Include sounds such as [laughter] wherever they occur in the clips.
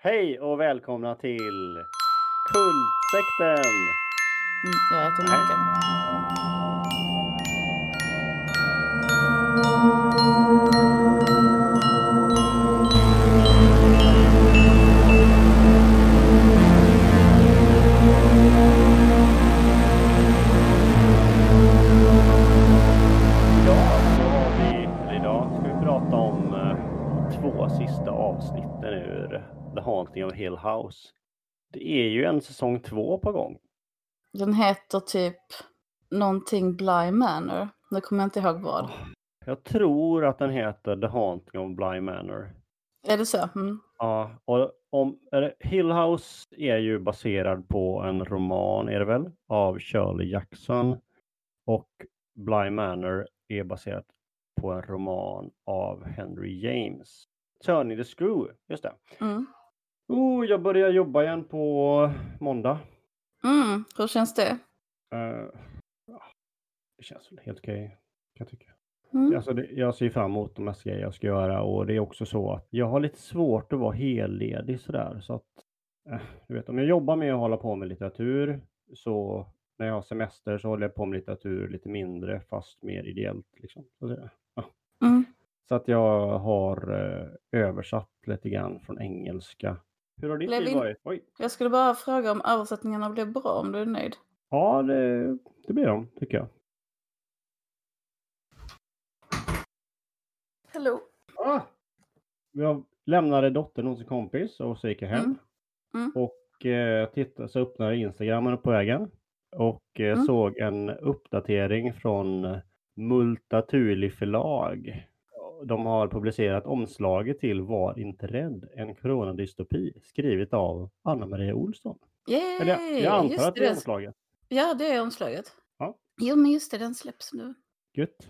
Hej och välkomna till Kultsekten! Mm, jag äter macka. Idag så har vi, eller idag ska vi prata om eh, två sista avsnitten ur The Haunting of Hill House. Det är ju en säsong två på gång. Den heter typ någonting Bly Manor. Nu kommer jag inte ihåg vad. Jag tror att den heter The Haunting of Bly Manor. Är det så? Mm. Ja, och om, eller, Hill House är ju baserad på en roman, är det väl, av Shirley Jackson. Och Bly Manor är baserat på en roman av Henry James. Turning the Screw, just det. Mm. Oh, jag börjar jobba igen på måndag. Mm. Hur känns det? Ja, det känns väl helt okej, kan jag tycka. Mm. Alltså det, jag ser fram emot de mesta grejer jag ska göra och det är också så att jag har lite svårt att vara helledig sådär. Så att, eh, du vet, om jag jobbar med att hålla på med litteratur så när jag har semester så håller jag på med litteratur lite mindre fast mer ideellt. Liksom. Ja. Mm. så att jag har eh, översatt lite grann från engelska. Hur har ditt Blev liv varit? Oj. Jag skulle bara fråga om översättningarna blev bra, om du är nöjd. Ja, det, det blir de tycker jag. Hello. Ah! Jag lämnade dottern hos en kompis och så gick jag hem. Mm. Mm. Och eh, tittade, så öppnade jag Instagram på vägen. Och eh, Mm. såg en uppdatering från Multatuli förlag. De har publicerat omslaget till Var inte rädd, en coronadystopi skrivet av Anna Maria Olsson. Yay! Eller jag, jag antar just att det är omslaget. Ja, det är omslaget. Ja. Jo, men just det, den släpps nu. Gött.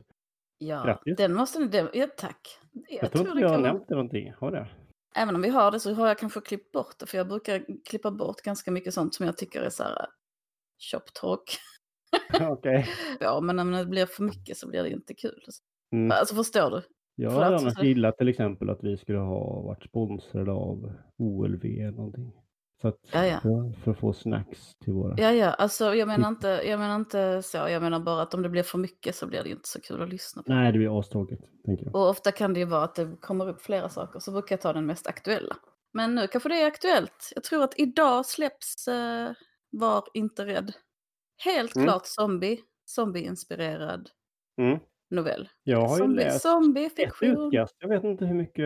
Ja, Grattis. den måste. Den, ja, tack. Jag, Jag, tror inte jag har nämnt det någonting. Har det? Även om vi har det så har jag kanske klippt bort det, för jag brukar klippa bort ganska mycket sånt som jag tycker är så här chop talk. [laughs] Okej. [laughs] Ja, men när det blir för mycket så blir det inte kul. Mm. Alltså förstår du? Jag hade annars du? gillat till exempel att vi skulle ha varit sponsrade av OLV eller någonting. Så att, Ja, ja. För, för att få snacks till våra... Ja, ja, alltså jag menar, inte, jag menar inte så. Jag menar bara att om det blir för mycket så blir det inte så kul att lyssna på. Nej, det blir astråkigt. Och ofta kan det ju vara att det kommer upp flera saker, så brukar jag ta den mest aktuella. Men nu kanske det är aktuellt. Jag tror att idag släpps eh, Var inte rädd. Helt Mm. klart zombie, zombie-inspirerad Mm. Novell. Jag har ju Zombie, läst ett zombie-fiktion. utkast. Jag vet inte hur mycket...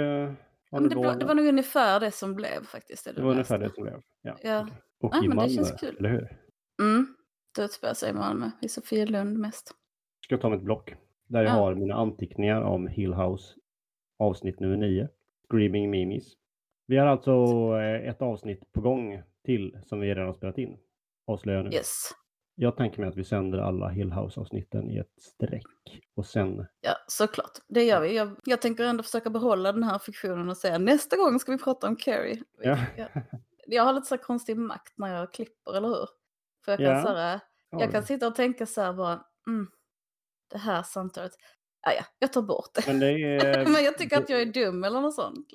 Ja, det, var, det var nog ungefär det som blev faktiskt. Det, Det var läste. ungefär det som blev. Ja. Ja. Och Ja, i men det Malmö, känns kul. eller hur? Mm. Det utspelar sig i Malmö, i Sofielund mest. Ska jag ta mitt block. Där jag Ja. har mina anteckningar om Hill House avsnitt nummer 9. Screaming Mimis. Vi har alltså eh, ett avsnitt på gång till som vi redan har spelat in. Avslöjar jag nu. Yes. Jag tänker mig att vi sänder alla Hill House-avsnitten i ett streck. Och sen... Ja, såklart. Det gör vi. Jag, jag tänker ändå försöka behålla den här fiktionen och säga nästa gång ska vi prata om Carrie. Ja. Jag, jag har lite så här konstig makt när jag klipper, eller hur? För jag kan, Ja. så här, jag kan sitta och tänka så här bara, mm, det här samtalet, ah, ja, jag tar bort det. Men det är... [laughs] Men jag tycker att jag är dum eller något sånt.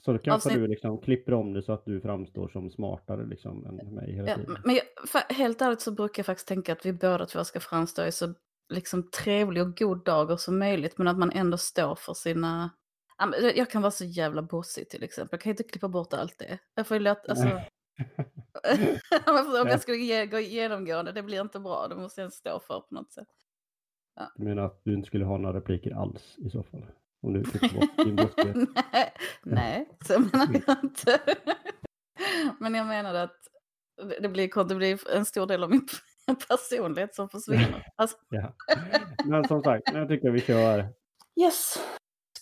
Så då kanske avsnitt- du liksom klipper om det så att du framstår som smartare liksom än mig hela Ja, tiden. men jag, för, helt ärligt så brukar jag faktiskt tänka att vi båda två ska framstå i så liksom, trevlig och god dagar som möjligt, men att man ändå står för sina... Ja, Jag kan vara så jävla bossig till exempel, jag kan inte klippa bort allt det. Jag får ju låta, alltså, [laughs] om jag skulle ge, gå genomgående, det blir inte bra, det måste jag stå för på något sätt. Jag menar att du inte skulle ha några repliker alls i så fall. Om du klipper bort din brottslighet. [laughs] nej, nej, så menar jag inte. Men jag menade att det- blir, det blir en stor del av min [laughs] personlighet som försvinner. Alltså, [laughs] Ja. Men som sagt, jag tycker vi kör. yes,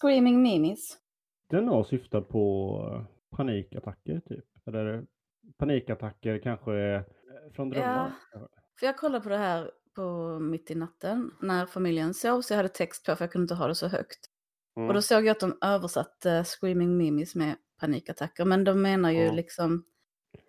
Screaming Mimis. Den har syftat på panikattacker typ. Eller panikattacker kanske från drömmar. För jag kollade på det här på mitt i natten när familjen sov, så jag hade text på för jag kunde inte ha det så högt. Mm. Och då såg jag att de översatte Screaming Mimis med panikattacker, men de menar ju Ja. liksom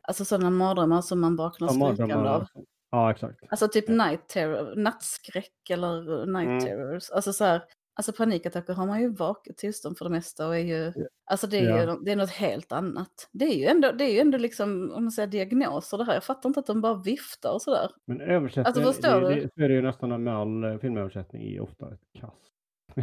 alltså sådana mardrömmar som man vaknar Ja, skrikande av. Ja, exakt. Alltså typ Ja. night terror, nattskräck eller night Mm. terrors. Alltså så här, Alltså panikattacker har man ju vaket tillstånd för det mesta och är ju, alltså det är Ja. ju det är något helt annat. Det är ju ändå, det är ju ändå liksom, om man säger diagnoser det här, jag fattar inte att de bara viftar och sådär. Men översättning, Alltså, förstår det, du? det, så är det ju nästan med all eh, filmöversättning är ofta ett kass.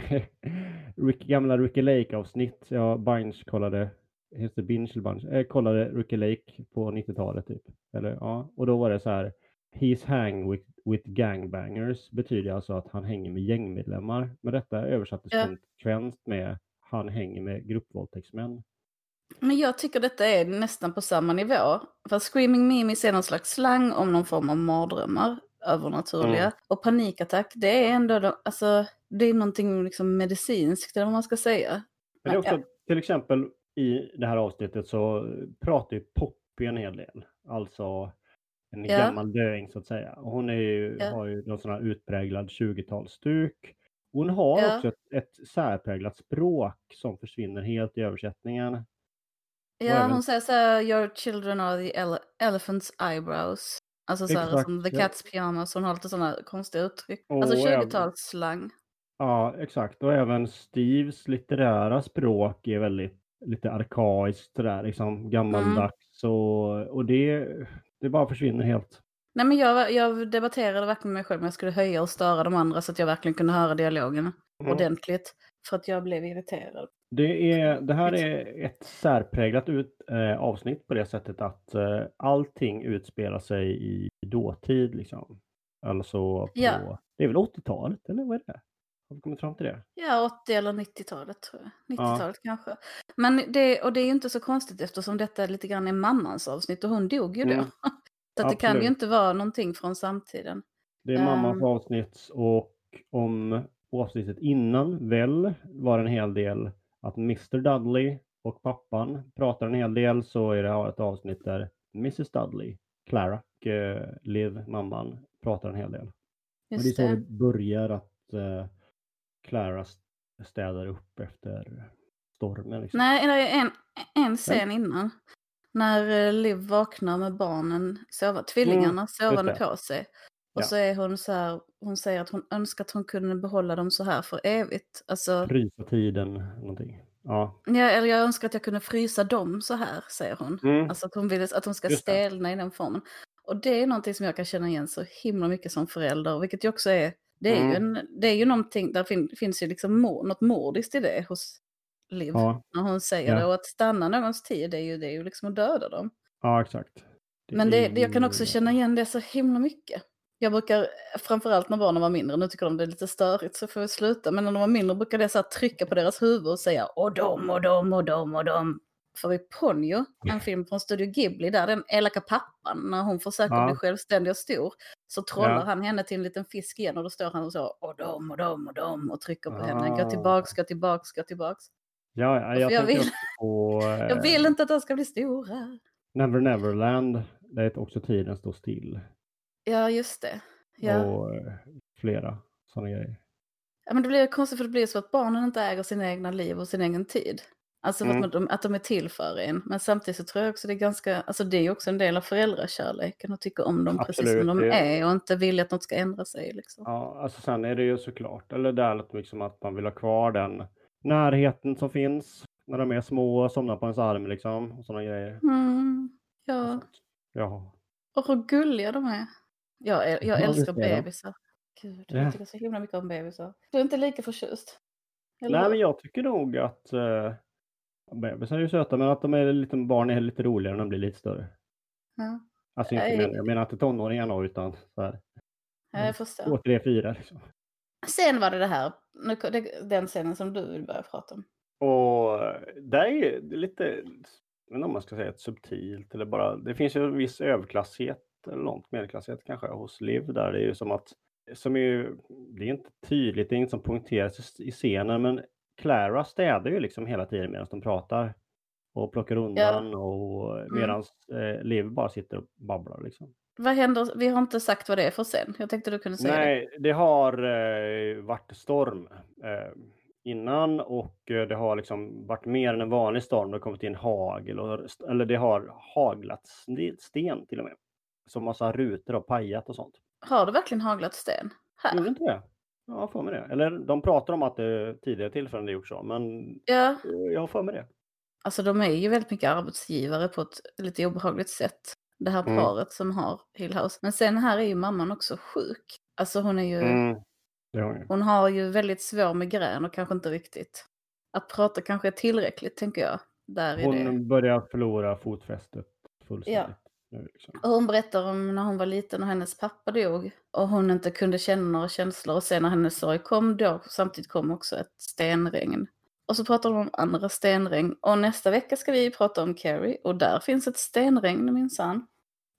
[laughs] Rick, gamla Ricky Lake-avsnitt, jag binge kollade, heter binge eller bunch? Jag kollade Ricky Lake på 90-talet typ. Eller, ja, och då var det så här, He's hang with, with gangbangers betyder alltså att han hänger med gängmedlemmar. Men detta översattes Ja. konsekvent med han hänger med gruppvåldtäktsmän. Men jag tycker detta är nästan på samma nivå. För Screaming Mimis är någon slags slang om någon form av mardrömmar, övernaturliga. Mm. Och panikattack, det är ändå, de- alltså, det är någonting liksom medicinskt, eller vad man ska säga. Men det är också, till exempel i det här avsnittet så pratar ju Poppy en hel del. Alltså en Ja. gammal döing så att säga. Och hon är ju, Ja. har ju någon sån här utpräglad 20-talsstuk. Hon har Ja. också ett, ett särpräglat språk som försvinner helt i översättningen. Ja, även- hon säger så här, your children are the ele- elephant's eyebrows. Alltså så här, som the cat's pyjamas, hon har lite sådana konstiga uttryck. Och alltså även- 20-talsslang. Ja, exakt. Och även Steves litterära språk är väldigt lite arkaiskt sådär, liksom gammaldags. Och, och det, det bara försvinner helt. Nej men jag, jag debatterade verkligen med mig själv om jag skulle höja och störa de andra så att jag verkligen kunde höra dialogen Mm. ordentligt. För att jag blev irriterad. Det, är, det här är ett särpräglat ut, eh, avsnitt på det sättet att eh, allting utspelar sig i dåtid. Liksom. Alltså på, Ja. det är väl 80-talet eller vad är det? Har vi kommit fram till det? Ja, 80 eller 90-talet tror jag. Ja. 90-talet kanske. Men det, och det är ju inte så konstigt eftersom detta lite grann är mammans avsnitt och hon dog ju då. Mm. [laughs] så att det kan ju inte vara någonting från samtiden. Det är mammas Ehm. avsnitt och om avsnittet innan väl var en hel del att Mr Dudley och pappan pratar en hel del så är det ett avsnitt där Mrs Dudley, Clara och eh, Liv, mamman, pratar en hel del. Och det är Just så det. börjar att eh, Clara st- städar upp efter stormen. Liksom. Nej, en, en scen innan. När eh, Liv vaknar med barnen, sova, tvillingarna sovande Mm, det. på sig. Och Ja. så är hon så här, hon säger att hon önskar att hon kunde behålla dem så här för evigt. Alltså, Frysa tiden, någonting. Ja. ja, eller jag önskar att jag kunde frysa dem så här, säger hon. Mm. Alltså att hon vill att de ska Just det. stelna i den formen. Och det är någonting som jag kan känna igen så himla mycket som förälder, vilket ju också är, det är, ju, Mm. en, det är ju någonting, där fin, finns ju liksom mord, något mordiskt i det hos Liv. Ja, När hon säger Ja. det. Och att stanna någons tid, det är ju, det är ju liksom att döda dem. ja exakt. Men är det, det, jag kan också ju- känna igen det så himla mycket. Jag brukar, framförallt när barnen var mindre, nu tycker de det är lite störigt så får vi sluta. Men när de var mindre brukade jag så trycka på deras huvud och säga och dem och dem och dem och dem. För i Ponyo, en film från Studio Ghibli, där den elaka pappan, när hon försöker Ja. bli självständig och stor, så trollar Ja. han henne till en liten fisk igen och då står han och så och dem och dem och dem och trycker på henne. Gå Ah. tillbaks, gå tillbaks, gå tillbaks. Ja, ja, jag, jag vill- på [laughs] Jag eh, vill inte att de ska bli stora. Never Neverland. Där är också tiden står still. Ja, just det. Ja. Och eh, flera sådana grejer. Ja, men det blir konstigt för det blir så att barnen inte äger sina egna liv och sin egen tid. Alltså Mm. att, de, att de är till för en. Men samtidigt så tror jag också det är ganska, alltså det är också en del av föräldrakärleken att tycka om dem precis Absolut, som de det- är och inte vilja att något ska ändra sig. Liksom. Ja, alltså sen är det ju såklart, eller där att, liksom att man vill ha kvar den närheten som finns när de är små och somnar på ens arm liksom. Och sådana grejer. Mm, ja, sånt. Ja. och hur gulliga de är. Jag, jag Ja, älskar är bebisar. Gud, Ja. jag tycker så himla mycket om bebisar. Du är inte lika förtjust? Eller Nej, men jag tycker nog att uh, bebisar är ju söta, men att de är lite, barn är lite roligare när de blir lite större. Ja, Alltså inte Nej. men, jag menar inte tonåringar då, utan så här, ja, jag förstår. två, tre, fyra liksom. Sen var det det här, den scenen som du vill börja prata om. Och där är det lite, jag inte om man ska säga ett subtilt eller bara, det finns ju en viss överklassighet, eller långt medelklassighet kanske hos Liv där. Det är ju som att, som är ju, det är inte tydligt, det är inget som poängteras i- i scenen, men Clara städar ju liksom hela tiden medan de pratar. Och plockar undan och medan eh, Liv bara sitter och babblar liksom. Vad händer? Vi har inte sagt vad det är för sen. Jag tänkte du kunde säga det. Nej, det har eh, varit storm eh, innan och eh, det har liksom varit mer än en vanlig storm. Det har kommit in hagel, och, eller det har haglat sten- sten till och med. Så massa rutor har pajat och sånt. Har det verkligen haglat sten? Här? Gjorde inte det? Ja, jag får med det. Eller de pratar om att det tidigare tillfällen det gjort så, men Ja, jag har för mig det. alltså de är ju väldigt mycket arbetsgivare på ett lite obehagligt sätt. Det här Mm. paret som har Hill House. Men sen här är ju mamman också sjuk. Alltså hon är ju, Mm. Har jag. hon har ju väldigt svår migrän och kanske inte riktigt. Att prata kanske är tillräckligt tänker jag. Där. Hon börjar förlora fotfästet fullständigt. nu, Liksom. Och hon berättar om när hon var liten och hennes pappa dog. Och hon inte kunde känna några känslor. Och sen när hennes sorg kom då samtidigt kom också ett stenregn. Och så pratar de om andra stenregn. Och nästa vecka ska vi prata om Carrie. Och där finns ett stenregn minsann.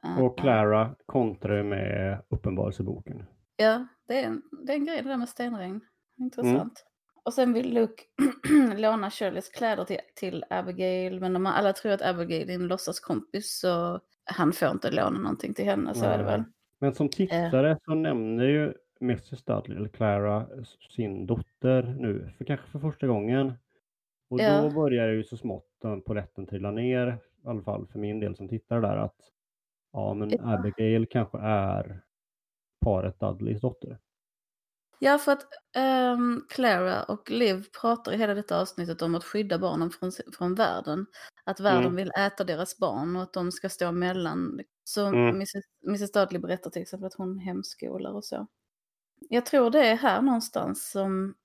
Eh, Och Clara kontrar med Uppenbarelseboken. Ja, det är, en, det är en grej det där med stenregn. Intressant. Mm. Och sen vill Luke [clears throat] låna Shirleys kläder till, till Abigail. Men om alla tror att Abigail är en låtsaskompis så han får inte låna någonting till henne. Så är det väl. Men som tittare så nämner ju Mrs Dudley, eller Clara, sin dotter nu, för kanske för första gången. Och Ja. då börjar ju så smått den polletten trilla ner, i alla fall för min del som tittar där, att ja, men Ja. Abigail kanske är paret Dudleys dotter. Ja, för att ehm, Clara och Liv pratar i hela detta avsnittet om att skydda barnen från, från världen. Att världen Mm. vill äta deras barn och att de ska stå mellan. Så Mm. Mrs, Mrs Dudley berättar till exempel att hon hemskolar och så. Jag tror det är här någonstans som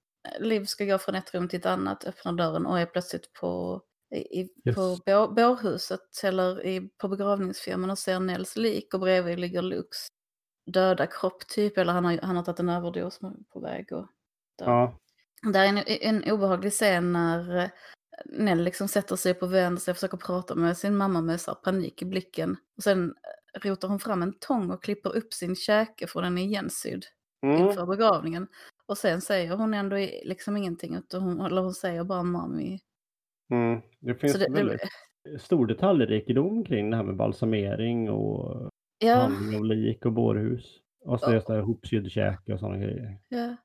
Liv ska gå från ett rum till ett annat, öppnar dörren och är plötsligt på, i, Yes. på bå, bårhuset eller i, på begravningsfirman och ser Nels lik och bredvid ligger Lukes döda kropp typ, eller han har, han har tagit en överdos på väg och dö. Ja, Det är en, en obehaglig scen när eh, Nell liksom sätter sig på vänder sig och försöker prata med sin mamma med så panik i blicken. Och sen eh, rotar hon fram en tång och klipper upp sin käke för den är igensydd mm. inför begravningen. Och sen säger hon ändå liksom ingenting, utan hon, eller hon säger bara mami. Mm. Det finns Så det, väldigt det, stor detaljrikedom kring det här med balsamering och ja, handling av lik och bårhus. Och så så här hopsydd käke och sådana grejer. ja.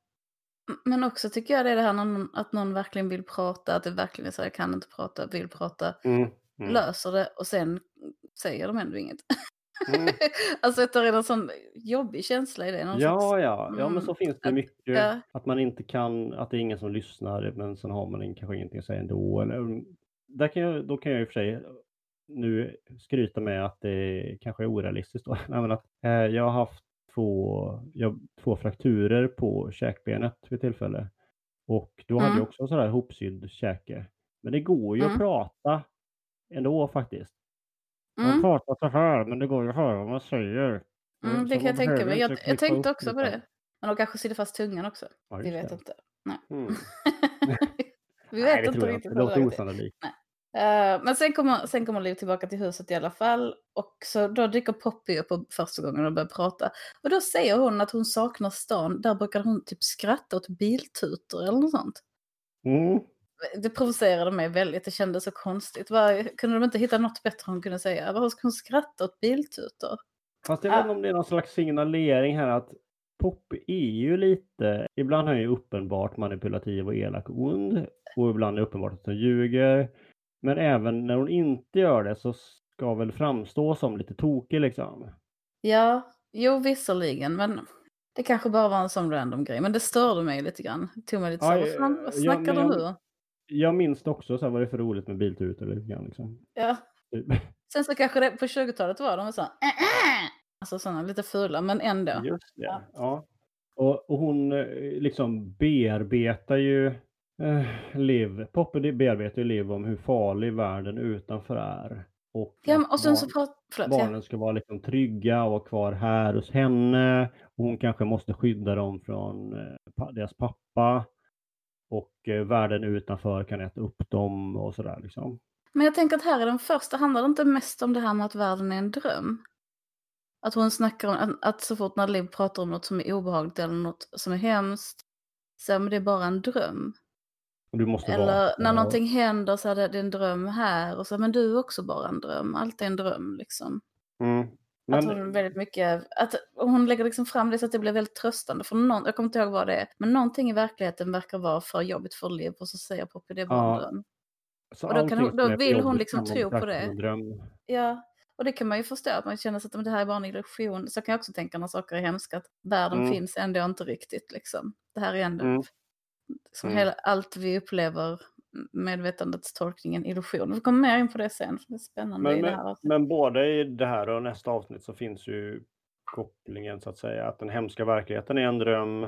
Men också tycker jag det är det här någon, att någon verkligen vill prata, att det verkligen är så jag kan inte prata, vill prata, Mm. Mm. löser det och sen säger de ändå inget. Mm. [laughs] alltså att det är en sån jobbig känsla i det. Någon Ja, slags, ja, ja, men så Mm, finns det att- mycket. ja. Att man inte kan, att det är ingen som lyssnar, men sen har man kanske ingenting att säga ändå. Eller, där kan jag, då kan jag i och för sig nu skryta med att det kanske är orealistiskt. Då. [laughs] Nej, att, eh, jag har haft två, jag, två frakturer på käkbenet vid tillfälle. Och då hade Mm. jag också sådär hopsydd käke. Men det går ju att Mm. prata ändå faktiskt. Man Mm, pratar så här, men det går ju att höra vad man säger. mm, det kan jag tänka mig. Jag, jag tänkte också på det. Men de kanske sitter fast tungan också. Ja, Vi vet det. inte. Nej. Mm. [laughs] Vi Nej, vet det inte riktigt. Det låter osannolikt. Eh, men sen kommer, sen kommer Liv tillbaka till huset i alla fall. Och så då dyker Poppy upp på första gången och börjar prata. Och då säger hon att hon saknar stan. Där brukar hon typ skratta åt biltutor eller något sånt. Mm. Det provocerade mig väldigt, det kändes så konstigt. Var, kunde de inte hitta något bättre hon kunde säga? Varför ska hon skratta åt biltutor? Fast jag vet inte om det är någon slags signalering här att Pop är ju lite, ibland är han ju uppenbart manipulativ och elak och ond och ibland är det uppenbart att hon ljuger. Men även när hon inte gör det så ska väl framstå som lite tokig liksom. Ja, jo visserligen, men det kanske bara var en sån random grej. Men det störde mig lite grann. Tog mig lite så, Ja, vad fan, vad ja, snackar men du jag- nu? Jag minns det också, så här, vad det för roligt med biltutor lite grann liksom. Ja. [laughs] Sen så kanske det på 20-talet var de så här, "Äh, äh." alltså sådana lite fula, men ändå. Just det, Ja. ja. Och, och hon eh, liksom bearbetar ju eh, Liv, Poppy bearbetar ju Liv om hur farlig världen utanför är. Och, Ja, och sen så barn- pratar, förlåt, ja. barnen ska vara liksom trygga och vara kvar här hos henne. Och hon kanske måste skydda dem från eh, deras pappa. Och eh, världen utanför kan äta upp dem och sådär liksom. Men jag tänker att här i den första handlar det inte mest om det här med att världen är en dröm. Att hon snackar om att, att så fort när Liv pratar om något som är obehagligt eller något som är hemskt, så är men det är bara en dröm. Eller vara när någonting händer så är det det är en dröm här och så, men du är också bara en dröm, allt är en dröm liksom. Mm. Att Men, hon väldigt mycket, att hon lägger liksom fram det så att det blir väldigt tröstande för någon, jag kommer inte ihåg vad det är, men någonting i verkligheten verkar vara för jobbigt för Liv och så säger Poppy det är bara en dröm. och då kan hon- då vill hon liksom tro på det. Ja, Och det kan man ju förstå, att man känner sig att det här är bara en illusion. Så kan jag också tänka när saker är hemska, att världen Mm. finns ändå inte riktigt. Liksom. Det här är ändå, Mm. Som Mm. hela, allt vi upplever, medvetandets tolkning, en illusion. Vi kommer mer in på det sen, för det är spännande Men, i det här men, avsnittet. men både i det här och nästa avsnitt så finns ju kopplingen så att säga att den hemska verkligheten är en dröm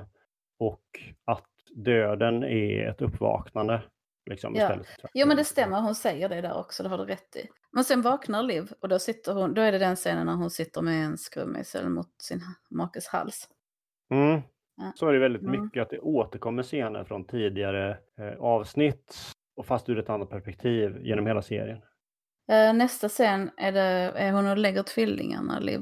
och att döden är ett uppvaknande. Liksom, Ja. istället Jo men det stämmer, hon säger det där också, det har du rätt i. Men sen vaknar Liv och då, sitter hon, då är det den scenen när hon sitter med en skruvmejsel mot sin makes hals. Mm. Så är det väldigt Mm. mycket att det återkommer scener från tidigare eh, avsnitt och fast ur ett annat perspektiv genom hela serien. Eh, Nästa scen är, det, är hon och lägger tvillingarna, Liv.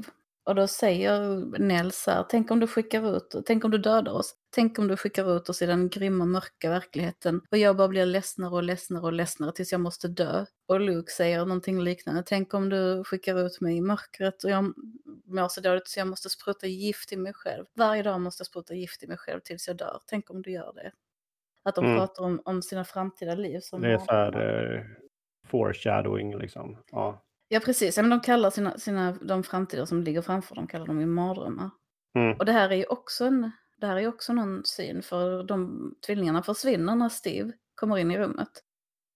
Och då säger Nell så här, tänk om du skickar ut, tänk om du dödar oss. Tänk om du skickar ut oss i den grymma mörka verkligheten. Och jag bara blir ledsnare och ledsnare och ledsnare tills jag måste dö. Och Luke säger någonting liknande, tänk om du skickar ut mig i mörkret och jag mår så dåligt så jag måste spruta gift i mig själv. Varje dag måste jag spruta gift i mig själv tills jag dör. Tänk om du gör det. Att de Mm. pratar om, om sina framtida liv. Som Det är så här eh, foreshadowing liksom. Ja. Ja, precis. Ja, men de kallar sina, sina, de framtider som ligger framför dem kallar de ju mardrömmar. Mm. Och det här är ju också, en, det här är också någon syn, för de tvillingarna försvinner när Steve kommer in i rummet.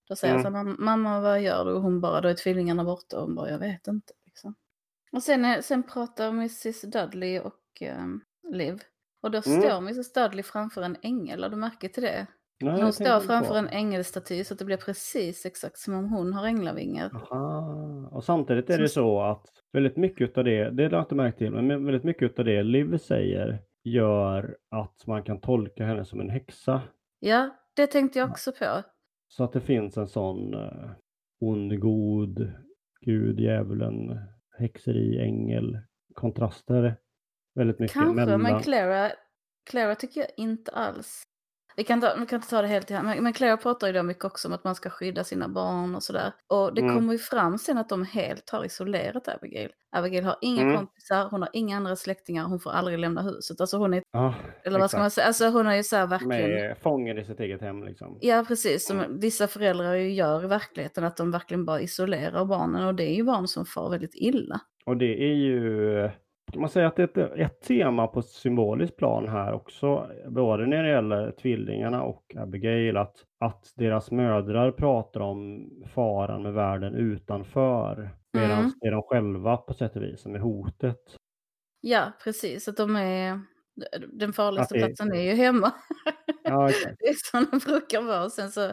Då säger Mm. han så här, "Mam- mamma vad gör du? Och hon bara, då är tvillingarna borta. Och hon bara, jag vet inte. Liksom. Och sen, är- sen pratar Mrs Dudley och um, Liv. Och då Mm. står Mrs Dudley framför en ängel, har du märke till det? Nej, Hon står framför på. en ängelstaty så att det blir precis exakt som om hon har änglavingar. Aha. Och samtidigt är Som det så att väldigt mycket av det, det har jag inte märkt till, men väldigt mycket av det Liv säger gör att man kan tolka henne som en häxa. Ja, det tänkte jag också på. Så att det finns en sån uh, ond, god, gud, djävulen, häxeri, ängel, kontraster väldigt mycket Kanske, mellan. men Clara, Clara tycker jag inte alls. Vi kan, ta, vi kan inte ta det helt i hand, men, men Clara pratar ju då mycket också om att man ska skydda sina barn och sådär. Och det Mm. kommer ju fram sen att de helt har isolerat Abigail. Abigail har inga Mm. kompisar, hon har inga andra släktingar, hon får aldrig lämna huset. Alltså hon är, Ja, eller vad ska man säga, alltså hon är ju så här verkligen... Med fången i sitt eget hem liksom. Ja, precis. Som Mm. vissa föräldrar ju gör i verkligheten, att de verkligen bara isolerar barnen. Och det är ju barn som far väldigt illa. Och det är ju, kan man säga att det är ett, ett tema på ett symboliskt plan här också, både när det gäller tvillingarna och Abigail, att, att deras mödrar pratar om faran med världen utanför, medan Mm. det är de själva på sätt och vis som är hotet. Ja, precis. Att de är... Den farligaste det- platsen är ju hemma. Ja, exakt. [laughs] Det är som det brukar vara. Sen så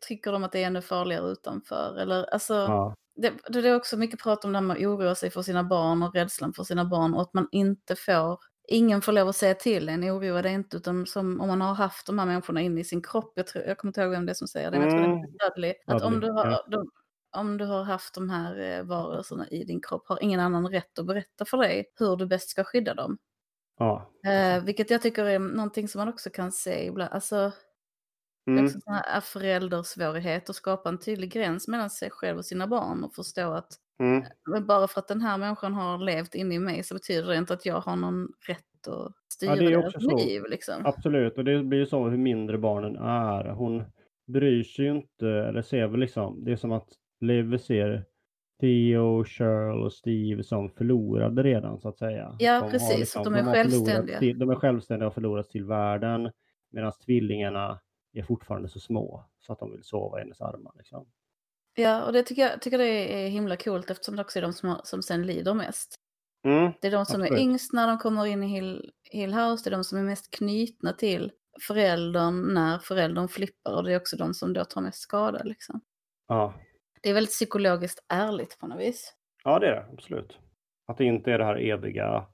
tycker de att det är ännu farligare utanför. Eller, alltså, Ja. Det, det är också mycket prat om det här med att oroa sig för sina barn och rädslan för sina barn. Och att man inte får... Ingen får lov att säga till en, oroa dig inte. Utan som, om man har haft de här människorna inne i sin kropp. Jag, tror, jag kommer inte ihåg vem det är som säger det. Men jag tror det Mm. är Dudley. Att om du, har, de, om du har haft de här eh, varelserna i din kropp har ingen annan rätt att berätta för dig hur du bäst ska skydda dem. Ja. Eh, vilket jag tycker är någonting som man också kan se ibland. Alltså, Mm. också sån här föräldersvårighet att skapa en tydlig gräns mellan sig själv och sina barn och förstå att Mm. men bara för att den här människan har levt inne i mig så betyder det inte att jag har någon rätt att styra Ja, det är deras också så. liv. Liksom. Absolut, och det blir ju så hur mindre barnen är. Hon bryr sig ju inte, eller ser väl liksom, det är som att Liv ser Theo, Cheryl och Steve som förlorade redan så att säga. Ja, har precis, att de är har förlorat självständiga. Till, de är självständiga och förlorat till världen medan tvillingarna är fortfarande så små så att de vill sova i hennes armar. Liksom. Ja, och det tycker jag tycker det är himla coolt eftersom det också är de som, har, som sen lider mest. Mm. Det är de som är Absolut. yngst när de kommer in i Hill, Hill House, det är de som är mest knutna till föräldern när föräldern flippar och det är också de som då tar mest skada. Liksom. Ja. Det är väldigt psykologiskt ärligt på något vis. ja, det är det absolut. Att det inte är det här eviga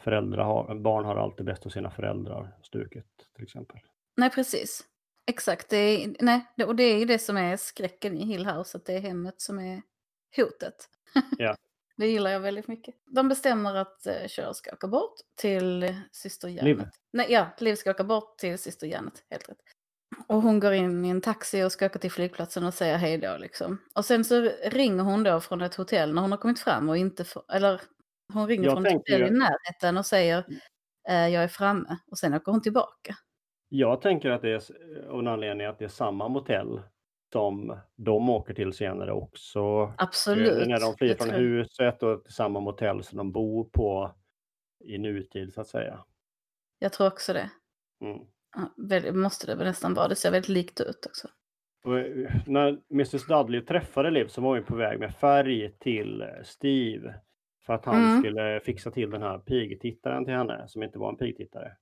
föräldrar har, barn har alltid bäst hos sina föräldrar stuket till exempel. Nej, precis. Exakt, det är, nej, och det är ju det som är skräcken i Hill House, att det är hemmet som är hotet. [laughs] Ja. det gillar jag väldigt mycket. De bestämmer att uh, Cheryl ska åka bort till eh, syster Janet. Liv. Nej, ja, Liv ska åka bort till syster Janet, helt rätt. Och hon går in i en taxi och ska åka till flygplatsen och säga hej då liksom. Och sen så ringer hon då från ett hotell när hon har kommit fram och inte får, eller hon ringer Jag från ett hotell ju- i närheten och säger eh, jag är framme. Och sen åker hon tillbaka. Jag tänker att det är s- av en anledning att det är samma motell som de åker till senare också. Eh, Absolut. När de flyr från tror huset och till samma motell som de bor på i nutid så att säga. Jag tror också det. Mm. Ja, måste det väl nästan vara. Det ser väldigt likt ut också. Och eh, när Mrs Dudley träffade Liv så var hon på väg med färg till eh, Steve. För att han Mm. skulle fixa till den här pigtittaren till henne som inte var en pigtittare.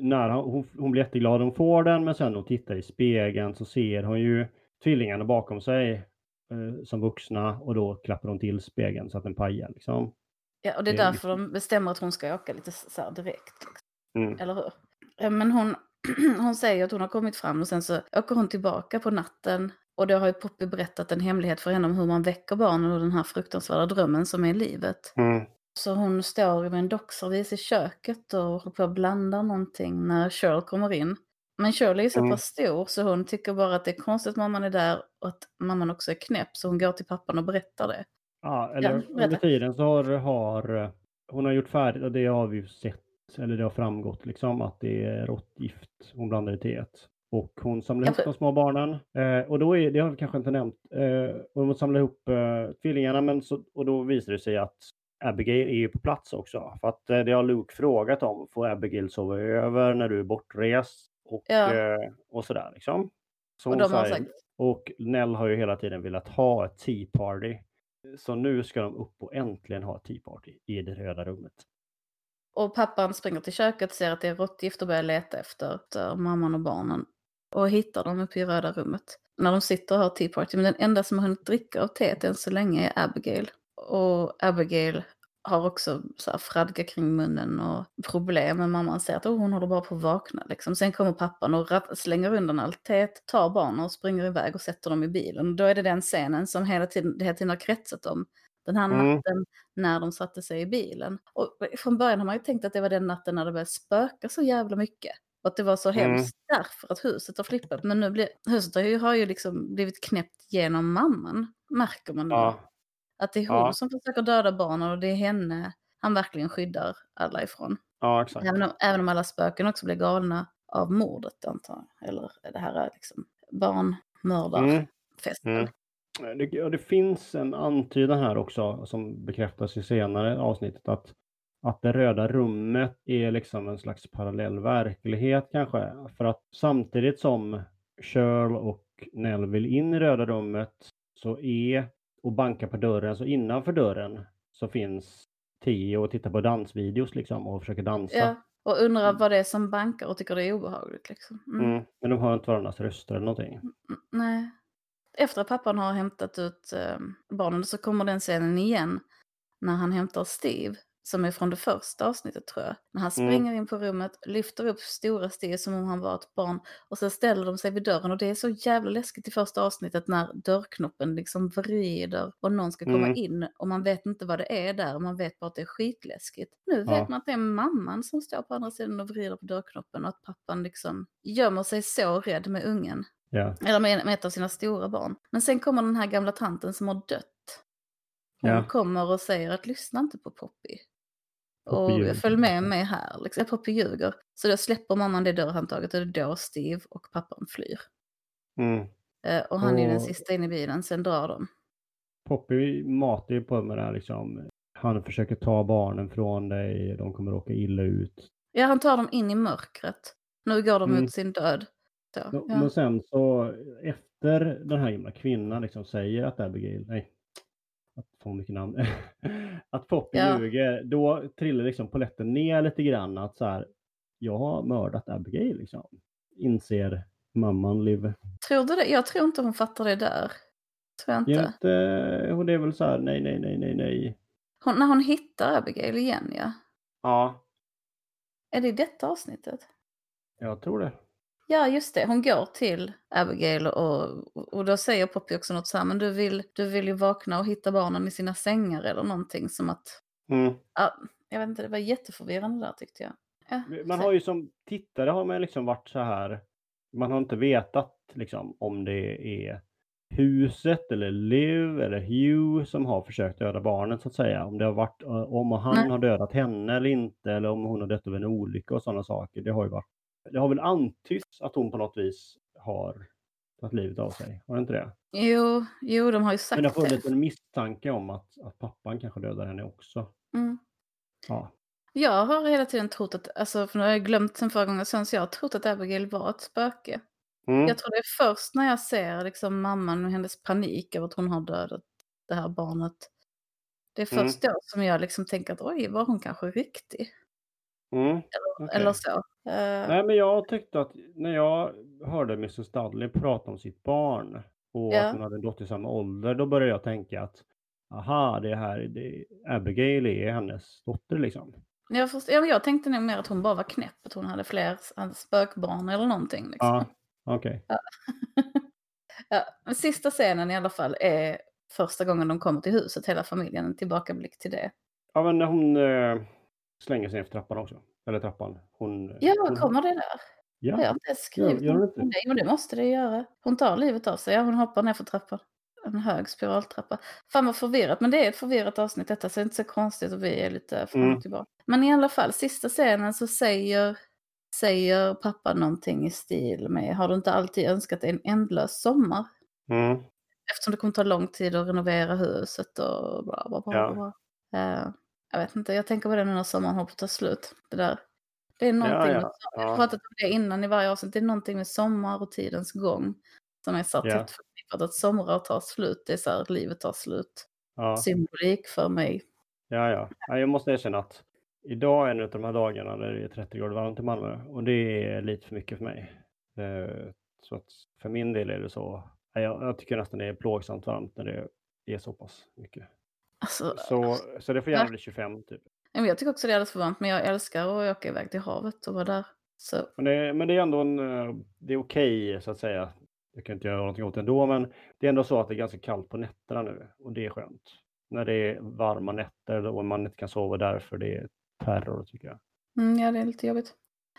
När hon, hon, blir jätteglad hon får den men sen när hon tittar i spegeln så ser hon ju tvillingarna bakom sig eh, som vuxna och då klappar hon till spegeln så att den pajar liksom. Ja, och det är därför de bestämmer att hon ska åka lite så direkt. Liksom. Mm. Eller hur? Men hon, [clears throat] hon säger att hon har kommit fram och sen så åker hon tillbaka på natten. Och då har ju Poppy berättat en hemlighet för henne om hur man väcker barnen ur den här fruktansvärda drömmen som är livet. Mm. Så hon står med en dockservis i köket och håller på att blanda någonting när Cheryl kommer in. Men Shirley är så Mm. pass stor så hon tycker bara att det är konstigt att mamman är där och att mamman också är knäpp. Så hon går till pappan och berättar det. Ja, eller Ja, under tiden så har, har hon har gjort färdigt och det har vi ju sett, eller det har framgått liksom att det är råttgift hon blandar i teet. Och hon samlar ihop de små barnen. Eh, och då är, det har vi kanske inte nämnt, eh, hon samlar ihop eh, tvillingarna men så, och då visar det sig att Abigail är ju på plats också. För att eh, det har Luke frågat om, får Abigail sova över när du är bortrest? Och, Ja. eh, och sådär liksom. Så Och de säger- sagt, och Nell har ju hela tiden velat ha ett Tea Party. Så nu ska de upp och äntligen ha ett Tea Party i det röda rummet. och pappan springer till köket, ser att det är råttgift och börjar leta efter, efter mamman och barnen. Och hittar dem uppe i röda rummet. När de sitter och har tea party. Men den enda som har hunnit dricka av teet än så länge är Abigail. Och Abigail har också så här fradga kring munnen och problem. Men mamman säger att oh, hon håller bara på att vakna. Liksom. Sen kommer pappan och slänger undan allt teet, tar barnen och springer iväg och sätter dem i bilen. Då är det den scenen som hela tiden, hela tiden har kretsat om. Den här Mm. natten när de satte sig i bilen. Och från början har man ju tänkt att det var den natten när det började spöka så jävla mycket. Och att det var så Mm. hemskt därför att huset har flippat. Men nu blir, huset har ju, har ju liksom blivit knäppt genom mamman. Märker man. Ja, Att det är hon Ja. som försöker döda barnen och det är henne han verkligen skyddar alla ifrån. ja exakt. Även om, även om alla spöken också blir galna av mordet antar jag. Eller det här är liksom barnmördarfesten. Mm. Mm. Det, det finns en antydan här också som bekräftas i senare avsnittet att, att det röda rummet är liksom en slags parallell verklighet kanske. För att samtidigt som Cheryl och Nell vill in i röda rummet så är och bankar på dörren, så innanför dörren så finns Tio och tittar på dansvideos liksom och försöker dansa. Ja, och undrar vad det är som bankar och tycker det är obehagligt. Liksom. Mm. Mm. Men de hör inte varandras röster eller någonting. Mm, Nej. Efter att pappan har hämtat ut eh, barnen så kommer den scenen igen. När han hämtar Steve, som är från det första avsnittet tror jag. När han Mm. springer in på rummet, lyfter upp stora Steve som om han var ett barn. Och så ställer de sig vid dörren och det är så jävla läskigt i första avsnittet när dörrknoppen liksom vrider och någon ska komma Mm. in och man vet inte vad det är där och man vet bara att det är skitläskigt. Nu vet Ja. man att det är mamman som står på andra sidan och vrider på dörrknoppen och att pappan liksom gömmer sig så rädd med ungen. Ja. Eller med, med ett av sina stora barn. Men sen kommer den här gamla tanten som har dött. Hon Ja. kommer och säger att lyssna inte på Poppy. Och följ med mig här. Liksom. Poppy ljuger. Så då släpper mamman det dörrhandtaget och det är då Steve och pappan flyr. Mm. Eh, och han är den sista in i bilen, sen drar de. Poppy matar ju på med det här liksom. Han försöker ta barnen från dig, de kommer råka illa ut. Ja, han tar dem in i mörkret. Nu går de Mm. mot sin död. Så, ja. Men sen så efter den här gamla kvinnan liksom säger att Abigail, nej, få mycket namn, [laughs] att Poppy Ja. ljuger, då trillar liksom polletten ner lite grann att så här, jag har mördat Abigail liksom. Inser mamman Liv. Tror du det? Jag tror inte hon fattar det där. Tror jag inte. inte, hon är väl så här, nej, nej, nej, nej, nej. Hon, när hon hittar Abigail igen, ja. Ja, Är det i detta avsnittet? jag tror det. Ja, just det. Hon går till Abigail och, och då säger Poppy också något så här, men du vill, du vill ju vakna och hitta barnen i sina sängar eller någonting som att, Mm. ja, jag vet inte, det var jätteförvirrande där tyckte jag. Ja, Man har ju som tittare har man liksom varit så här. Man har inte vetat liksom om det är huset eller Liv eller Hugh som har försökt döda barnet så att säga. Om det har varit eh, om han Nej. har dödat henne eller inte eller om hon har dött av en olycka och sådana saker. Det har ju varit. Det har väl antytts att hon på något vis har tagit livet av sig. Har det inte det? Jo, jo, de har ju sagt Men det har det. funnits en misstanke om att, att pappan kanske dödar henne också. Mm. Ja. Jag har hela tiden trott att, alltså för nu har jag glömt sen förra gången sen, så jag har trott att Abigail var ett spöke. Mm. Jag tror det är först när jag ser liksom mamman och hennes panik över att hon har dödat det här barnet. Det är Mm. först då som jag liksom tänker att oj, var hon kanske riktig? Mm. okej. Eller så. Eh, Nej, men jag tyckte att när jag hörde Mrs Dudley prata om sitt barn och Ja. att hon hade en dotter i samma ålder, då började jag tänka att aha, det här, det, Abigail är hennes dotter liksom. jag, först, ja, men jag tänkte nog mer att hon bara var knäpp, att hon hade fler hade spökbarn eller någonting. Liksom. Ja, okej. [laughs] Ja, men sista scenen i alla fall är första gången de kommer till huset, hela familjen, en tillbakablick till det. Ja, men när hon eh, slänger sig efter trappan också. Eller trappan. Hon, Ja, hon, kommer det där? Jag har Ja, inte ens skrivit gör hon något om det. Det måste det göra. Hon tar livet av sig. Ja, hon hoppar ner för trappan. En hög spiraltrappa. Fan vad förvirrat, men det är ett förvirrat avsnitt detta, så det är inte så konstigt att vi är lite fram och Mm. tillbaka. Men i alla fall, sista scenen så säger, säger pappa någonting i stil med Har du inte alltid önskat en ändlös sommar? mm, Eftersom det kommer ta lång tid att renovera huset och bla bla bla. Ja. bla. Jag vet inte, jag tänker på det nu när sommaren håller på att ta slut. Det där. Det är någonting, ja, med, jag har ja. pratat om det innan i varje avsnitt, det är någonting med sommar och tidens gång. Som är så Ja. tätt förknippat, att somrar tar slut, det är så här, livet tar slut. ja. Symbolik för mig. Ja, ja. ja. Jag måste erkänna att idag är en av de här dagarna när det är 30 grader varmt i Malmö och det är lite för mycket för mig. Eh, Så att för min del är det så. ja, Jag, jag tycker nästan det är plågsamt varmt när det är så pass mycket. Alltså, Så, så det får gärna bli 25 typ. jag tycker också det är alldeles för varmt, men jag älskar att åka iväg till havet och vara där. Så Men det, men det är ändå en, eh, det är okej så att säga. Jag kan inte göra någonting åt det ändå, men det är ändå så att det är ganska kallt på nätterna nu och det är skönt. När det är varma nätter och man inte kan sova därför det är terror tycker jag. Mm, ja, det är lite jobbigt.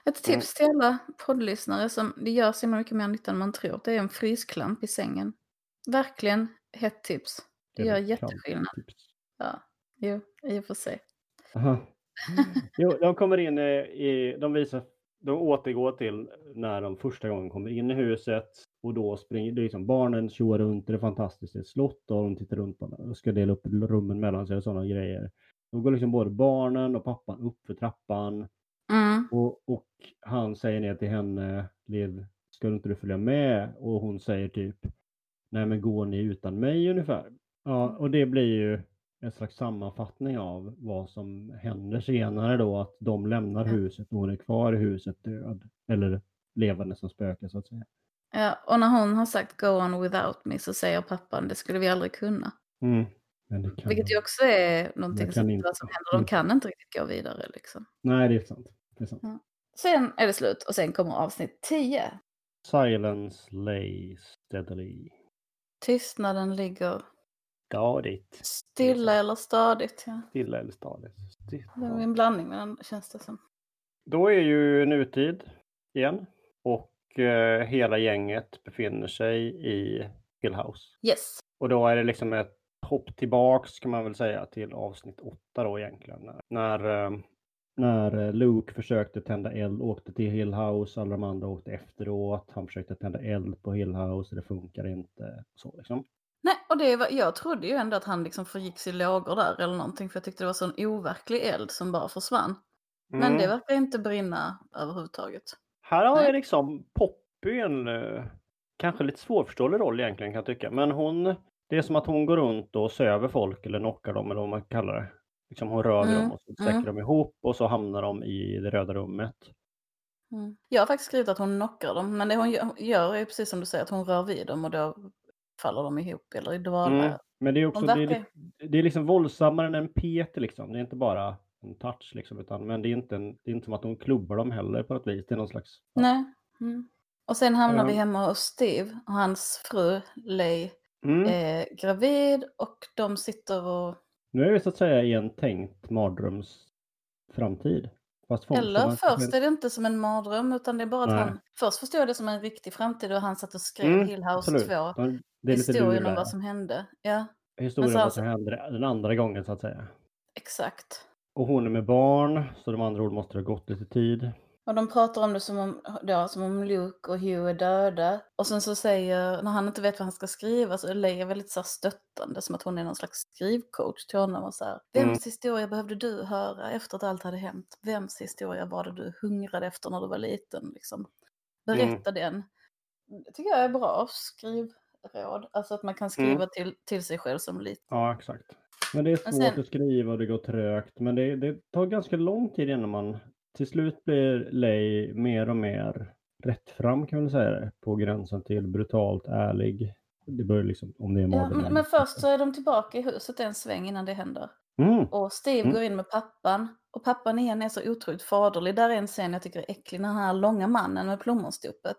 Ett Mm. tips till alla poddlyssnare som det gör så mycket mer nytta än man tror. Det är en frysklamp i sängen. Verkligen hett tips. Det gör jätteskillnad. tips. Ja, jo, i och för sig. [laughs] Jo, de kommer in i, i, de visar, de återgår till när de första gången kommer in i huset och då springer, det liksom barnen tjoar runt, det är fantastiskt, det är ett slott och de tittar runt på och ska dela upp rummen mellan sig och sådana grejer. Då går liksom både barnen och pappan upp för trappan Mm. och, och han säger ner till henne, Liv, ska inte du följa med? Och hon säger typ, nej men går ni utan mig ungefär? Ja, och det blir ju en slags sammanfattning av vad som händer senare då, att de lämnar Ja. huset och hon är kvar i huset död, eller levande som spöke så att säga. Ja, och när hon har sagt go on without me så säger pappan det skulle vi aldrig kunna. Mm. Kan Vilket ju också är någonting som, inte. som händer. De kan inte riktigt gå vidare liksom. Nej, det är sant. Det är sant. Sen är det slut och sen kommer avsnitt 10. Silence lay steadily. Tystnaden ligger Stadigt. stilla eller stadigt. Ja. Stilla eller stadigt. Sti- Det är en blandning mellan, känns det som. Då är ju nutid igen och eh, hela gänget befinner sig i Hill House. Yes. Och då är det liksom ett hopp tillbaks kan man väl säga till avsnitt åtta då egentligen. När, när, eh, när eh, Luke försökte tända eld, åkte till Hill House, alla de andra åkte efteråt. Han försökte tända eld på Hill House, det funkar inte. Så liksom. Nej, och det var, jag trodde ju ändå att han liksom förgicks i lågor där eller någonting för jag tyckte det var sån overklig eld som bara försvann. Men Mm. det verkar inte brinna överhuvudtaget. Här har jag liksom Poppy en eh, kanske lite svårförståelig roll egentligen kan jag tycka. Men hon, det är som att hon går runt och söver folk eller knockar dem eller vad man kallar det. Liksom hon rör Mm, dem och så sätter mm. de ihop och så hamnar de i det röda rummet. Mm. Jag har faktiskt skrivit att hon knockar dem, men det hon gö- gör är precis som du säger att hon rör vid dem och då faller de ihop eller i dvala. Mm. Men det är också De det är, verkar- det är liksom våldsammare än en pet liksom. Det är inte bara en touch liksom. Utan, men det är, inte en, det är inte som att hon klubbar dem heller på något vis. Det är någon slags... ja. Nej. Mm. Och sen hamnar Ja. vi hemma hos Steve och hans fru Lay Mm. är gravid och de sitter och... Nu är vi så att säga i en tänkt mardrömsframtid. Eller först är det inte som en mardröm utan det är bara att Nej. han... Först förstod jag det som en riktig framtid och han satt och skrev Mm, Hill House absolut. 2. De- Det är lite Historien om vad som hände. Ja, Historien om vad som alltså- hände den andra gången så att säga. exakt. Och hon är med barn, så de andra ord måste det ha gått lite tid. Och de pratar om det som om, ja, som om Luke och Hugh är döda. Och sen så säger, när han inte vet vad han ska skriva, så är Leia väldigt så stöttande, som att hon är någon slags skrivcoach till honom. Och så här, Vems Mm. historia behövde du höra efter att allt hade hänt? Vems historia var det du hungrade efter när du var liten? Liksom? Berätta den. Det tycker jag är bra skrivråd. Alltså att man kan skriva Mm. till, till sig själv som liten. Ja, exakt. Men det är svårt sen- att skriva och det går trögt. Men det, det tar ganska lång tid innan man till slut blir Lej mer och mer rättfram kan man säga det. På gränsen till brutalt ärlig. Det börjar liksom, om det är Ja, men, men först så är de tillbaka i huset en sväng innan det händer. Mm. Och Steve Mm. går in med pappan. Och pappan igen är så otroligt faderlig. Där är en scen jag tycker är äcklig. Den här långa mannen med plommonstopet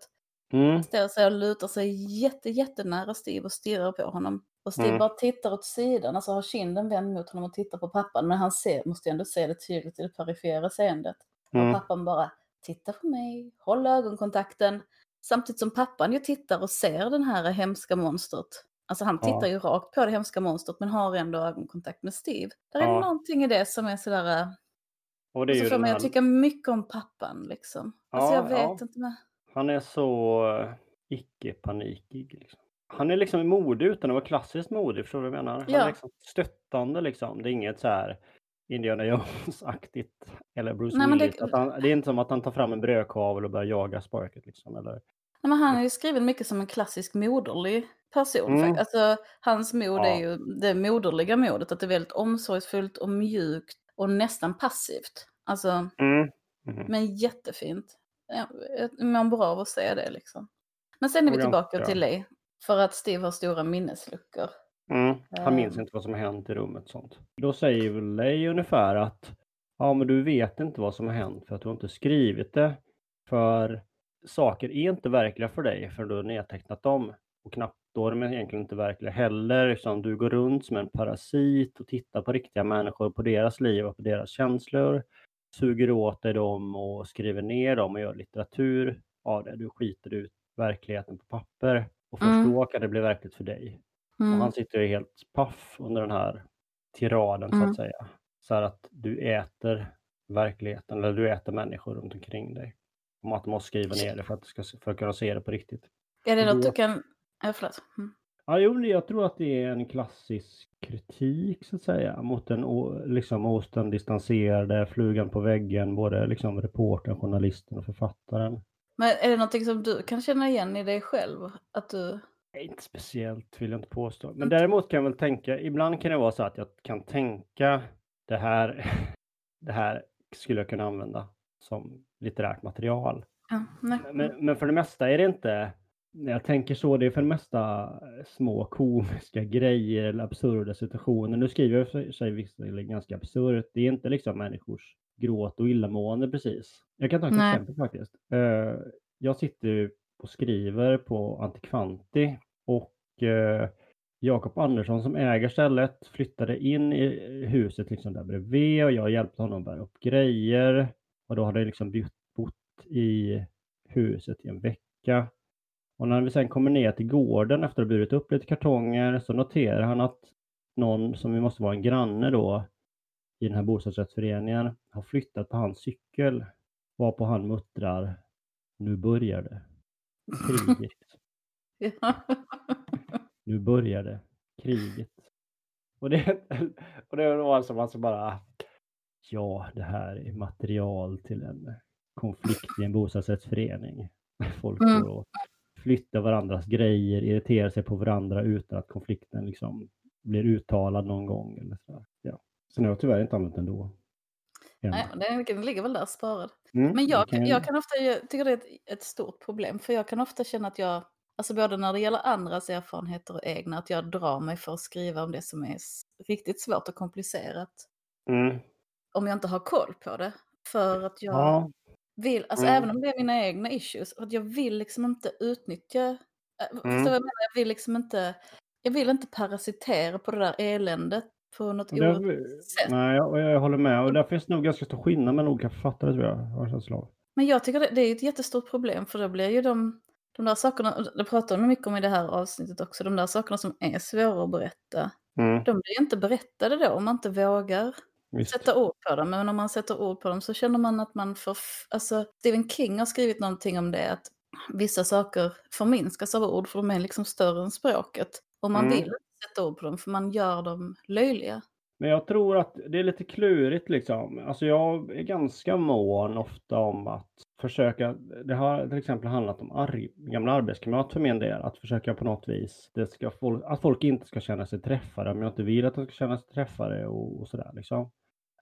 Mm. står sig och lutar sig jätte, jättenära Steve och stirrar på honom. Och Steve Mm. bara tittar åt sidan, alltså har kinden vänd mot honom och tittar på pappan. Men han ser, måste ändå se det tydligt i det perifera seendet. Mm. Och pappan bara, titta på mig, håll ögonkontakten. Samtidigt som pappan ju tittar och ser den här hemska monstret. Alltså han Ja. tittar ju rakt på det hemska monstret men har ändå ögonkontakt med Steve. Där är Ja. någonting i det som är sådär... Och det är så ju den mig här, att tycka mycket om pappan liksom. Alltså Ja, jag vet ja. inte. Men... Han är så eh, icke-panikig. Liksom. Han är liksom modig utan att vara klassiskt modig, förstår du vad jag menar? Han Ja. är liksom stöttande liksom. Det är inget så här Indiana Jones-aktigt eller Bruce Nej, det- Willis. Att han, det är inte som att han tar fram en brödkavel och börjar jaga sparket liksom. Eller, Nej, men han är ju skriven mycket som en klassisk moderlig person. Mm. Alltså hans mod Ja. är ju det moderliga modet. Att det är väldigt omsorgsfullt och mjukt och nästan passivt. Alltså, mm. Mhm. men jättefint. Ja, mår bra av att se det liksom. Men sen är vi tillbaka ganska- till Lee. För att Steve har stora minnesluckor. Mm. Han minns Ehm. inte vad som har hänt i rummet sånt. Då säger väl Lei ungefär att ja, men du vet inte vad som har hänt för att du har inte skrivit det. För saker är inte verkliga för dig för du har nedtecknat dem. Och knappt då är de egentligen inte verkliga heller. Utan du går runt som en parasit och tittar på riktiga människor, på deras liv och på deras känslor. Suger åt dig dem och skriver ner dem och gör litteratur av det. Du skiter ut verkligheten på papper. Och först Mm. då kan det bli verkligt för dig. Och Mm. han sitter ju helt paff under den här tiraden så Mm. att säga. Så här att du äter verkligheten eller du äter människor runt omkring dig. Om att du måste skriva ner det för att, du ska, för att kunna se det på riktigt. Är det något du kan... Ja, förlåt. Mm. Ja, jo, jag tror att det är en klassisk kritik så att säga mot den liksom hos den distanserade flugan på väggen, både liksom reportern, journalisten och författaren. Men är det någonting som du kan känna igen i dig själv? Att du... Nej, Inte speciellt vill jag inte påstå. Men Mm. däremot kan jag väl tänka, ibland kan det vara så att jag kan tänka det här, [laughs] det här skulle jag kunna använda som litterärt material. Ja, nej. Men, men för det mesta är det inte, jag tänker så, det är för det mesta små komiska grejer eller absurda situationer. Nu skriver jag för sig visserligen ganska absurt. Det är inte liksom människors gråt och illamående precis. Jag kan ta ett Nej. exempel faktiskt. Eh, jag sitter och skriver på Antikvanti och eh, Jakob Andersson som äger stället flyttade in i huset liksom där bredvid och jag hjälpte honom bära upp grejer. Och då hade jag liksom bytt, bott i huset i en vecka. Och när vi sen kommer ner till gården efter att ha burit upp lite kartonger så noterar han att någon som ju måste vara en granne då i den här bostadsrättsföreningen har flyttat på hans cykel. Varpå han muttrar Nu börjar det. Kriget. [laughs] Ja. Nu börjar det. Kriget. Och det, och det var som alltså bara Ja, det här är material till en konflikt i en bostadsrättsförening. Folk Mm. går och flyttar varandras grejer, irriterar sig på varandra utan att konflikten liksom blir uttalad någon gång. Eller så. Ja. Sen har jag tyvärr inte använt den då. Nej, den den ligger väl där sparad. Mm, Men jag, kan- jag kan ofta jag tycker det är ett, ett stort problem. För jag kan ofta känna att jag, alltså både när det gäller andras erfarenheter och egna, att jag drar mig för att skriva om det som är riktigt svårt och komplicerat. Mm. Om jag inte har koll på det. För att jag Ja, vill, alltså Mm. även om det är mina egna issues, att jag vill liksom inte utnyttja, äh, förstår Mm. vad jag menar? Jag vill liksom inte, jag vill inte parasitera på det där eländet på något orättvist sätt. nej, jag, jag håller med. Och där finns nog ganska stor skillnad mellan olika författare tror jag. har jag. Men jag tycker det, det är ett jättestort problem för då blir ju de, de där sakerna, det pratar de mycket om i det här avsnittet också, de där sakerna som är svåra att berätta, Mm. de blir inte berättade då om man inte vågar Visst. sätta ord på dem, men om man sätter ord på dem så känner man att man får... Alltså, Stephen King har skrivit någonting om det, att vissa saker förminskas av ord för de är liksom större än språket. Och man Mm. vill inte sätta ord på dem för man gör dem löjliga. Men jag tror att det är lite klurigt liksom. Alltså jag är ganska mån ofta om att försöka, det har till exempel handlat om arg, gamla arbetskamrat för min del, att försöka på något vis, det ska att folk inte ska känna sig träffade om jag inte vill att de ska känna sig träffade och, och sådär liksom.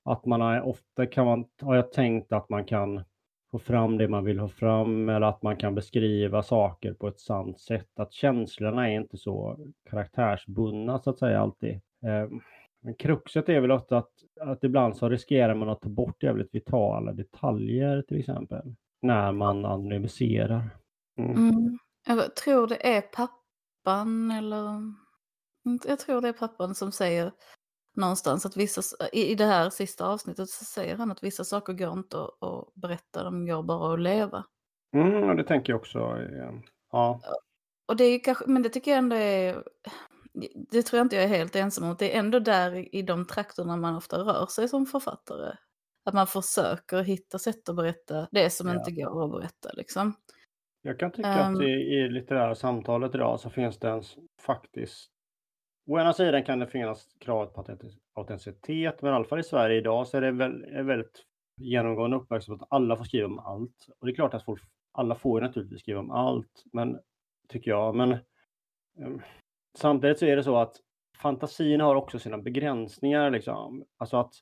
Att man har, ofta kan man, har jag tänkt att man kan få fram det man vill ha fram eller att man kan beskriva saker på ett sant sätt. Att känslorna är inte så karaktärsbundna så att säga alltid. Eh, Men kruxet är väl ofta att, att ibland så riskerar man att ta bort jävligt vitala detaljer till exempel. När man anonymiserar. Mm. Mm. Jag tror det är pappan eller... Jag tror det är pappan som säger någonstans att vissa, i det här sista avsnittet så säger han att vissa saker går inte att, att berätta, de går bara att leva. Mm, och det tänker jag också. eh, Ja. Och det är kanske, men det tycker jag ändå är, det tror jag inte jag är helt ensam om, det är ändå där i de trakterna man ofta rör sig som författare. Att man försöker hitta sätt att berätta det som Ja. inte går att berätta liksom. Jag kan tycka Ehm. att i, i litterära samtalet idag så finns det en s- faktiskt... Å ena sidan kan det finnas kravet på autentic- autenticitet, men i alla fall i Sverige idag så är det väl, är väldigt genomgående uppmärksamhet att alla får skriva om allt. Och det är klart att folk, alla får naturligtvis skriva om allt, men tycker jag. Men ehm, samtidigt så är det så att fantasin har också sina begränsningar. Liksom. Alltså att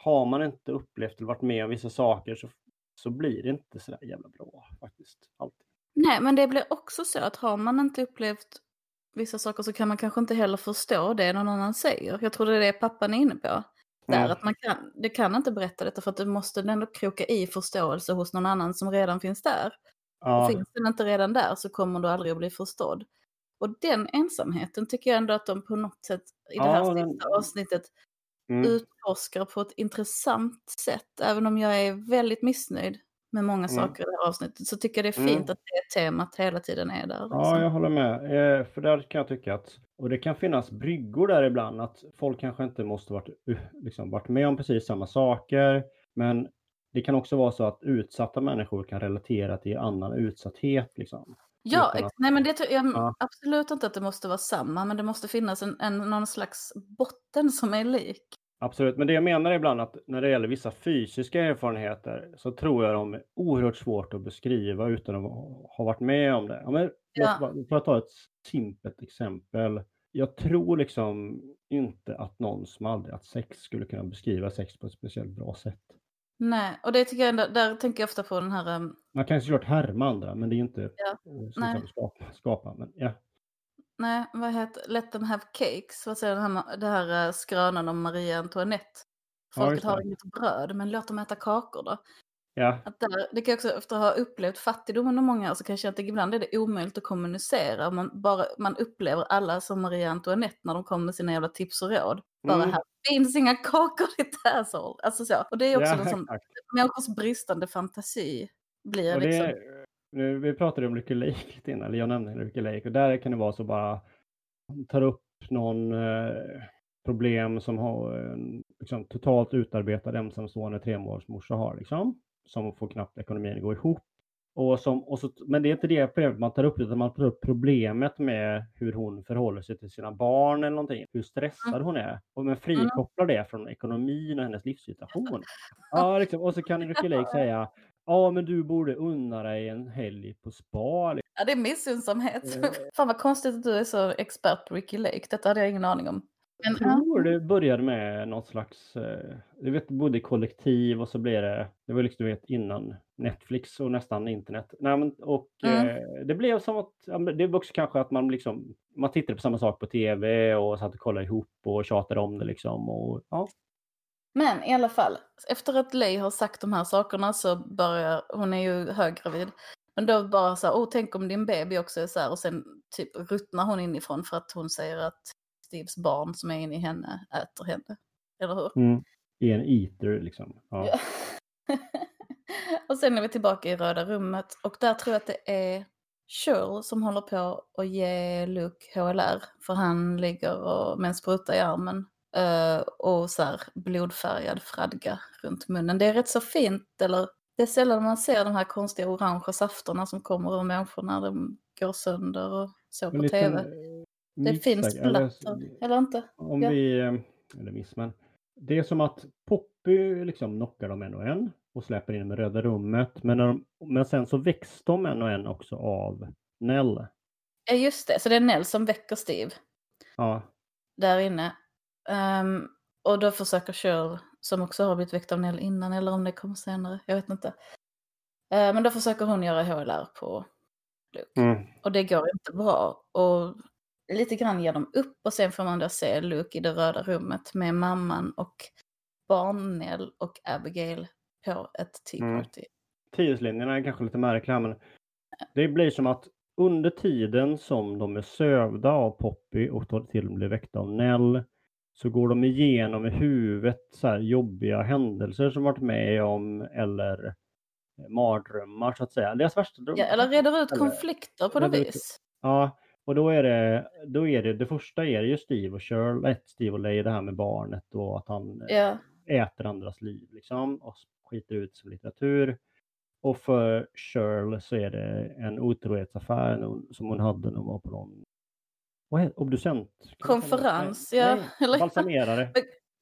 har man inte upplevt eller varit med om vissa saker så, så blir det inte så där jävla bra faktiskt. Alltid. Nej, men det blir också så att har man inte upplevt vissa saker så kan man kanske inte heller förstå det någon annan säger. Jag tror det är det pappan är inne på. Där, Mm. att man kan, det kan inte berätta detta för att du måste ändå kroka i förståelse hos någon annan som redan finns där. Ja, Och finns den inte redan där så kommer du aldrig att bli förstådd. Och den ensamheten tycker jag ändå att de på något sätt i det här Ja, den- sista avsnittet mm. utforskar på ett intressant sätt. Även om jag är väldigt missnöjd med många Mm. saker i det här avsnittet så tycker jag det är fint Mm. att det temat hela tiden är där. Liksom. Ja, jag håller med. Eh, för där kan jag tycka att, och det kan finnas bryggor där ibland, att folk kanske inte måste varit, uh, liksom, varit med om precis samma saker, men det kan också vara så att utsatta människor kan relatera till annan utsatthet. Liksom. Ja, att- nej men det jag Ja. absolut inte att det måste vara samma, men det måste finnas en, en, någon slags botten som är lik. Absolut, men det jag menar ibland att när det gäller vissa fysiska erfarenheter så tror jag de är oerhört svårt att beskriva utan att ha varit med om det. Ja, men, Ja. För att ta ett simpelt exempel. Jag tror liksom inte att någon som aldrig haft sex skulle kunna beskriva sex på ett speciellt bra sätt. Nej, och det tycker jag ändå, där tänker jag ofta på den här, um, Man kan såklart härma andra, men det är inte Ja, eh, du skapa, skapa. Men, ja. Nej vad heter, Let them have cakes, vad säger den här, det här uh, skrönan om Maria Antoinette. Ja, Folket det. har inget bröd, men låt dem äta kakor då. Ja, Att där, det kan jag också, efter att ha upplevt fattigdomen och många år, så kan jag att ibland är det omöjligt att kommunicera. Man, bara, man upplever alla som Maria Antoinette när de kommer med sina jävla tips och råd. Bara Mm. här finns inga kakor ditt asshole. Alltså så. Och det är också ja som, exakt. människors bristande fantasi blir Och liksom. det, nu, vi pratade om Lykke Lake [laughs] lite innan, eller jag nämnde Lykke Lake, och där kan det vara så bara tar upp någon eh, problem som har en liksom, totalt utarbetad ensamstående tremånadersmorsa har, liksom, som får knappt ekonomin att gå ihop. Och som, och så, men det är inte det problemet man tar upp, utan man tar upp problemet med hur hon förhåller sig till sina barn eller någonting, hur stressad hon är. Och men frikopplar det från ekonomin och hennes livssituation. [laughs] Ja, liksom. Och så kan Lykke Lake säga, ja men du borde unna dig en helg på spa. liksom. Ja, det är missunnsamhet. Eh. [laughs] Fan vad konstigt att du är så expert på Ricky Lake. Detta hade jag ingen aning om. Jag Men, tror det började med något slags, eh, du vet, bodde i kollektiv och så blev det, det var liksom du vet innan Netflix och nästan internet. Nej, men, och Mm. eh, det blev som att, det var också kanske att man liksom, man tittade på samma sak på tv och satt och kollade ihop och tjatade om det liksom. Och, ja. Men i alla fall, efter att Lei har sagt de här sakerna så börjar, hon är ju höggravid. Men då bara så här, oh tänk om din baby också är så här och sen typ ruttnar hon inifrån för att hon säger att Steves barn som är inne i henne äter henne. Eller hur? Mm. I en eater liksom. Ja. [laughs] Och sen är vi tillbaka i röda rummet och där tror jag att det är Shirl som håller på att ge Luke HLR för han ligger och, med en spruta i armen Eh, och så här blodfärgad fradga runt munnen. Det är rätt så fint, eller det är sällan man ser de här konstiga orangea safterna som kommer ur människor när de går sönder och så på tv. Det finns misstag, eller, eller inte? om Ja. vi, eh, eller miss, men det är som att Poppy liksom knockar dem en och en och släpper in dem i Röda rummet. Men, de, men sen så väcks de en och en också av Nell. Ja, just det. Så det är Nell som väcker Steve Ja, där inne. Ehm, och då försöker Cheryl, som också har blivit väckt av Nell innan, eller om det kommer senare, jag vet inte. Eh, men då försöker hon göra HLR på Luke. mm. Och det går inte bra. Och lite grann ger de upp och sen får man då se Luke i det röda rummet med mamman och barn-Nell och Abigail på ett tea Mm. party. tidslinjerna är kanske lite märkliga, men det blir som att under tiden som de är sövda av Poppy och till blir väckta av Nell så går de igenom i huvudet så här jobbiga händelser som varit med om eller mardrömmar så att säga. Deras värsta drömmar. Ja, eller reder ut konflikter på något vis. Ja, och då är det, då är det, det första är ju Steve och ett Steve och Leigh, det här med barnet och att han eh, Ja, äter andras liv liksom och skiter ut som litteratur. Och för Cheryl så är det en otrohetsaffär som hon hade när hon var på någon vad heter, obducent? Konferens, ja, nej, Balsamerare.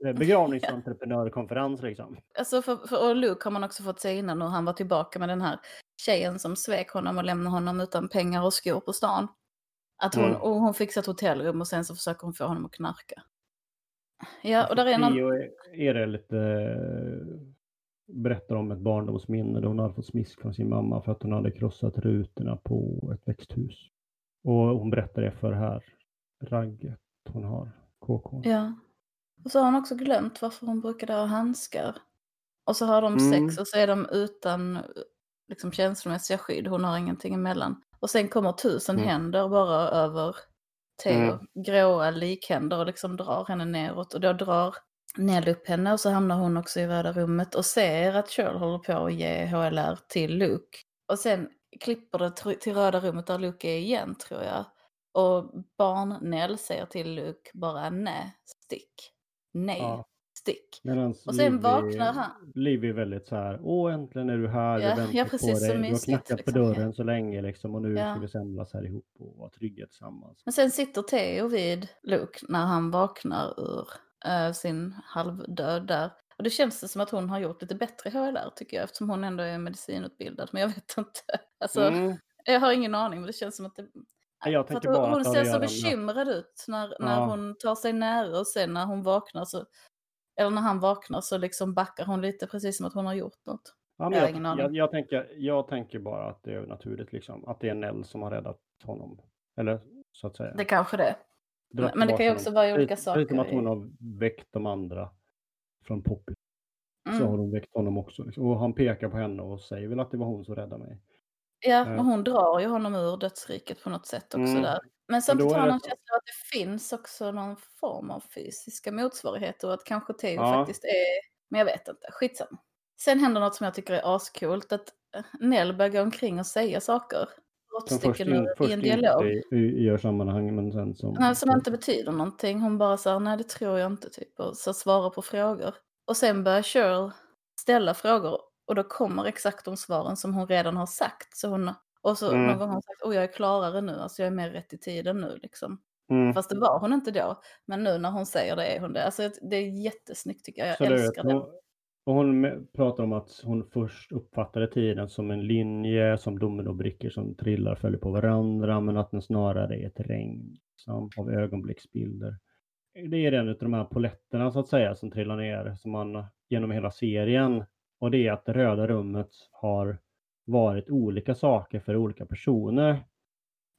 Eh, Begravningsentreprenörkonferens liksom. alltså för, för och Luke har man också fått se innan och han var tillbaka med den här tjejen som svek honom och lämnade honom utan pengar och skor på stan. Att hon, Mm. och hon fixar ett hotellrum och sen så försöker hon få honom att knarka. Ja, och där är någon... Är- det lite eh, berättar om ett barndomsminne där hon hade fått smisk från sin mamma för att hon hade krossat rutorna på ett växthus. Och hon berättar det för här ragget hon har, KK. Ja. Och så har hon också glömt varför hon brukade ha handskar. Och så har de Mm. sex och så är de utan liksom, känslomässiga skydd. Hon har ingenting emellan. Och sen kommer tusen Mm. händer bara över Theo. Mm. Gråa likhänder och liksom drar henne neråt. Och då drar Nell upp henne och så hamnar hon också i röda rummet och ser att Cheryl håller på att ge HLR till Luke. Och sen klipper det till röda rummet där Luke är igen tror jag. Och barn-Nell säger till Luke bara nej, stick. Nej, Ja. stick. Medan Och sen vaknar han. Liv är väldigt så här, åh äntligen är du här, Ja, jag ja, på precis, så dig, du har knackat på liksom. dörren så länge liksom och nu Ja. ska vi samlas här ihop och vara trygga tillsammans. Men sen sitter Theo vid Luke när han vaknar ur eh, sin halvdöd där. Och det känns det som att hon har gjort lite bättre HLR tycker jag eftersom hon ändå är medicinutbildad. Men jag vet inte. [laughs] Alltså, Mm. Jag har ingen aning men det känns som att det... Jag tänker hon bara hon att har ser så bekymrad ut när, när Ja. hon tar sig nära och sen när hon vaknar så... Eller när han vaknar så liksom backar hon lite precis som att hon har gjort något. Ja, men Jag jag, jag, jag, tänker, jag tänker bara att det är naturligt liksom, att det är Nell som har räddat honom. Eller så att säga. Det kanske det är. Dragit men det kan ju också vara olika Förutom- Förutom saker att hon har väckt de andra från Poppy. Så har Mm. hon väckt honom också. Liksom. Och han pekar på henne och säger väl att det var hon som räddade mig. Ja, Eh. men hon drar ju honom ur dödsriket på något sätt också Mm. där. Men samtidigt har man så- känsla av att det finns också någon form av fysiska motsvarigheter och att kanske Theo Ja. faktiskt är, men jag vet inte, skitsamma. Sen händer något som jag tycker är ascoolt, att Nell börjar gå omkring och säga saker. Som först, in, först i en dialog. inte i- gör sammanhang men sen som... Nej, som inte betyder någonting. Hon bara säger nej det tror jag inte typ och så svarar på frågor. Och sen börjar Cheryl ställa frågor och då kommer exakt de svaren som hon redan har sagt. Så hon, och så Mm. någon gång har hon sagt oh jag är klarare nu, alltså jag är mer rätt i tiden nu liksom. Mm. Fast det var hon inte då. Men nu när hon säger det är hon det. Alltså det är jättesnyggt tycker jag. Jag Absolut. älskar det. Hon, och hon pratar om att hon först uppfattade tiden som en linje, som dominobrickor som trillar och följer på varandra, men att den snarare är ett regn liksom, av ögonblicksbilder. Det är en av de här poletterna så att säga som trillar ner som man genom hela serien. Och det är att det röda rummet har varit olika saker för olika personer.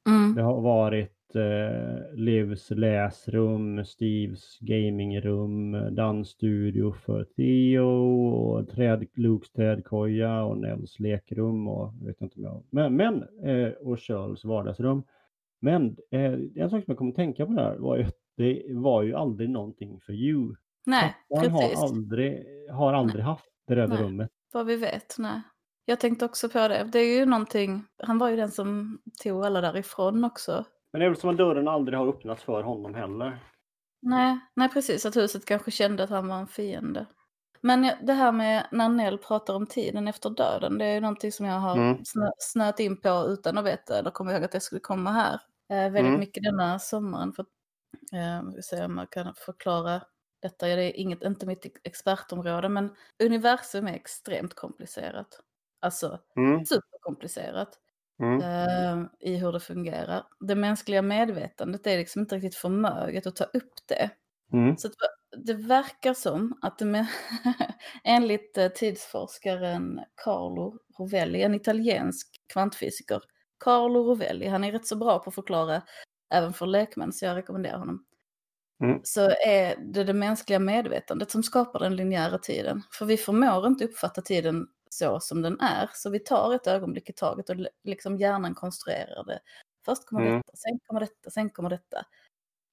Mm. Det har varit eh, Livs läsrum, Steves gamingrum, dansstudio för Theo och träd, Lukes trädkoja och Nells lekrum och vet inte om jag... Men, men eh, och Charles vardagsrum. Men eh, en sak som jag kom att tänka på där var ju att det var ju aldrig någonting för you. Nej, Man har aldrig, har aldrig haft det röda Nej. rummet. Vad vi vet, nej. Jag tänkte också på det. Det är ju någonting, han var ju den som tog alla därifrån också. Men det är väl som att dörren aldrig har öppnats för honom heller. Nej, nej, precis. Att huset kanske kände att han var en fiende. Men det här med när Nell pratar om tiden efter döden, det är någonting som jag har Mm. snö, snöat in på utan att veta, eller kommer ihåg att det skulle komma här. Eh, väldigt Mm. mycket denna sommaren. För, eh, vi se om jag kan förklara detta. Är inget, inte mitt expertområde, men universum är extremt komplicerat. Alltså Mm. superkomplicerat Mm. eh, i hur det fungerar. Det mänskliga medvetandet är liksom inte riktigt förmöget att ta upp det. Mm. Så det verkar som att det [laughs] enligt eh, tidsforskaren Carlo Rovelli, en italiensk kvantfysiker, Carlo Rovelli, han är rätt så bra på att förklara även för lekmän, så jag rekommenderar honom. Mm. Så är det det mänskliga medvetandet som skapar den linjära tiden. För vi förmår inte uppfatta tiden så som den är, så vi tar ett ögonblick i taget och liksom hjärnan konstruerar det. Först kommer Mm. detta, sen kommer detta, sen kommer detta.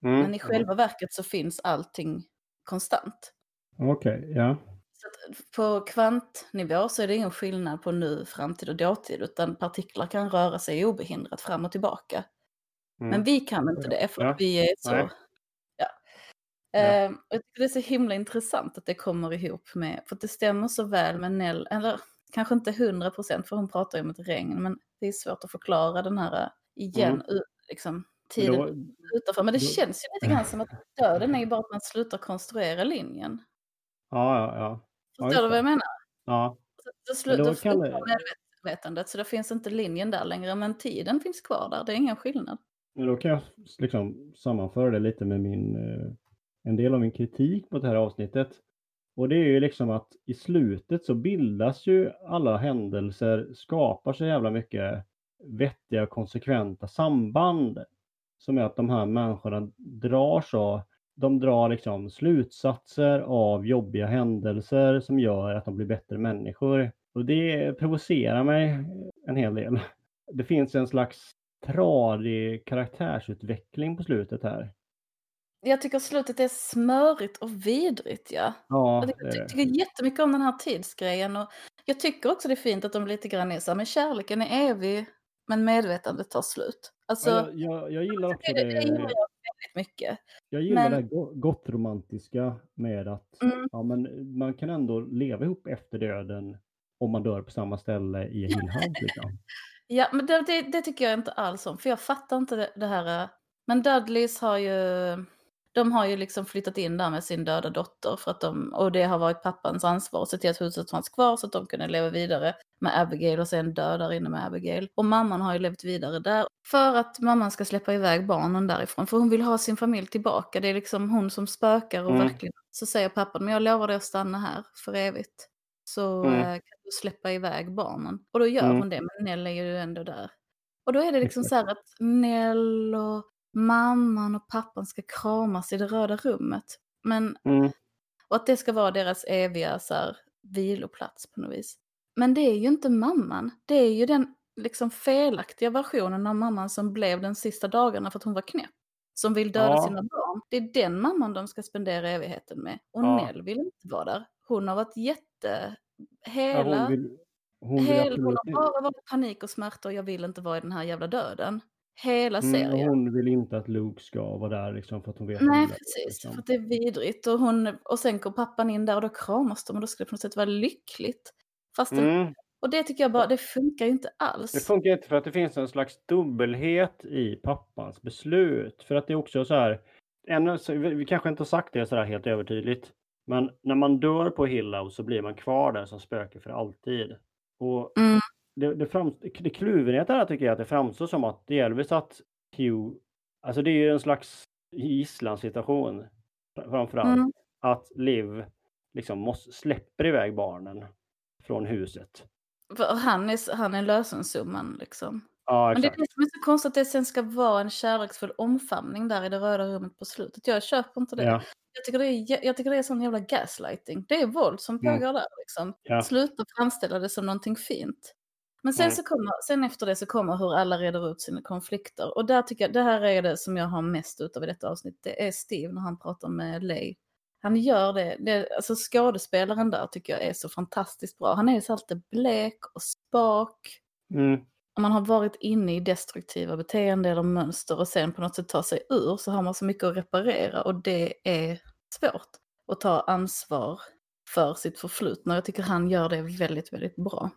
Mm. Men i själva verket så finns allting konstant. Okej, ja. Så att på kvantnivå så är det ingen skillnad på nu, framtid och dåtid, utan partiklar kan röra sig obehindrat fram och tillbaka. Mm. Men vi kan inte det för Ja. vi är så... Nej. Ja. Ja. Eh, och det är så himla intressant att det kommer ihop med, för att det stämmer så väl med Nell, eller kanske inte hundra procent för hon pratar ju om ett regn, men det är svårt att förklara den här eh, igen, Mm. liksom Men tiden då, utanför. Men det då- känns ju lite grann som att döden är ju bara att man slutar konstruera linjen. ja, ja, ja. Ja, Förstår just du vad jag menar? Ja, Så, Men slutar då då det- medvetandet, så det finns inte linjen där längre, men tiden finns kvar där, det är ingen skillnad. men då kan jag liksom sammanföra det lite med min, eh, en del av min kritik mot det här avsnittet. Och det är ju liksom att i slutet så bildas ju alla händelser, skapar så jävla mycket vettiga och konsekventa samband. Som är att de här människorna drar så, de drar liksom slutsatser av jobbiga händelser som gör att de blir bättre människor. Och det provocerar mig en hel del. Det finns en slags tradig karaktärsutveckling på slutet här. Jag tycker slutet är smörigt och vidrigt, ja. Ja, Jag det. tycker jättemycket om den här tidsgrejen och jag tycker också det är fint att de lite grann är så här, men kärleken är evig, men medvetandet tar slut. Alltså, Ja, jag, jag, gillar också det, det gillar jag det. väldigt mycket. Jag gillar Men- det gott romantiska med att Mm. ja, men man kan ändå leva ihop efter döden om man dör på samma ställe i Hill House. Liksom. [laughs] Ja, men det, det, det tycker jag inte alls om, för jag fattar inte det, det här. eh, Men Dudleys har ju, de har ju liksom flyttat in där med sin döda dotter för att de, och det har varit pappans ansvar att se till att huset fanns kvar så att de kunde leva vidare med Abigail och sen dö där inne med Abigail. Och mamman har ju levt vidare där för att mamman ska släppa iväg barnen därifrån, för hon vill ha sin familj tillbaka. Det är liksom hon som spökar och Mm. verkligen, så säger pappan, men jag lovar dig att stanna här för evigt. Så Mm. eh, kan du släppa iväg barnen. Och då gör Mm. hon det, men Nell är ju ändå där. Och då är det liksom så här att Nell och mamman och pappan ska kramas i det röda rummet. Men, Mm. och att det ska vara deras eviga så här, viloplats på något vis. Men det är ju inte mamman. Det är ju den liksom felaktiga versionen av mamman som blev den sista dagarna för att hon var knäpp. Som vill döda Ja. sina barn. Det är den mamman de ska spendera evigheten med. Och Ja. Nell vill inte vara där. Hon har varit jätte... Ja, Hela... hon vill, hon vill Hel, hon har bara varit panik och smärta och jag vill inte vara i den här jävla döden. Hela Mm, serien. hon vill inte att Luke ska vara där liksom, för att hon vet Nej, precis. liksom. För att det är vidrigt. Och, hon, och sen går pappan in där och då kramas de och då skulle det på något sätt vara lyckligt. Fast det, Mm. och det tycker jag bara, det funkar ju inte alls. Det funkar inte för att det finns en slags dubbelhet i pappans beslut. För att det är också så här, ännu, vi kanske inte har sagt det så här helt övertydligt, men när man dör på Hillhouse så blir man kvar där som spöke för alltid. Och Mm. Det, det, fram, det kluvenheten här tycker jag att det framstår som att delvis att Hugh, alltså det är ju en slags gisslansituation framförallt. Mm. Att Liv liksom måste, släpper iväg barnen från huset. För han är, han är lösensumman liksom. Ja, Men det är det som är så konstigt att det sen ska vara en kärleksfull omfamning där i det röda rummet på slutet. Jag köper inte det. Ja, Jag, tycker det är, jag tycker det är sån jävla gaslighting. Det är våld som Mm. pågår där liksom. ja. Sluta framställa det som någonting fint. Men sen, så kommer, sen efter det så kommer hur alla reder ut sina konflikter. Och där tycker jag, det här är det som jag har mest utav i detta avsnitt. Det är Steve när han pratar med Lay. Han gör det, det alltså skådespelaren där tycker jag är så fantastiskt bra. Han är så alltid blek och spak. Mm. om man har varit inne i destruktiva beteenden eller mönster och sen på något sätt tar sig ur så har man så mycket att reparera och det är svårt att ta ansvar för sitt förflutna. Jag tycker han gör det väldigt, väldigt bra.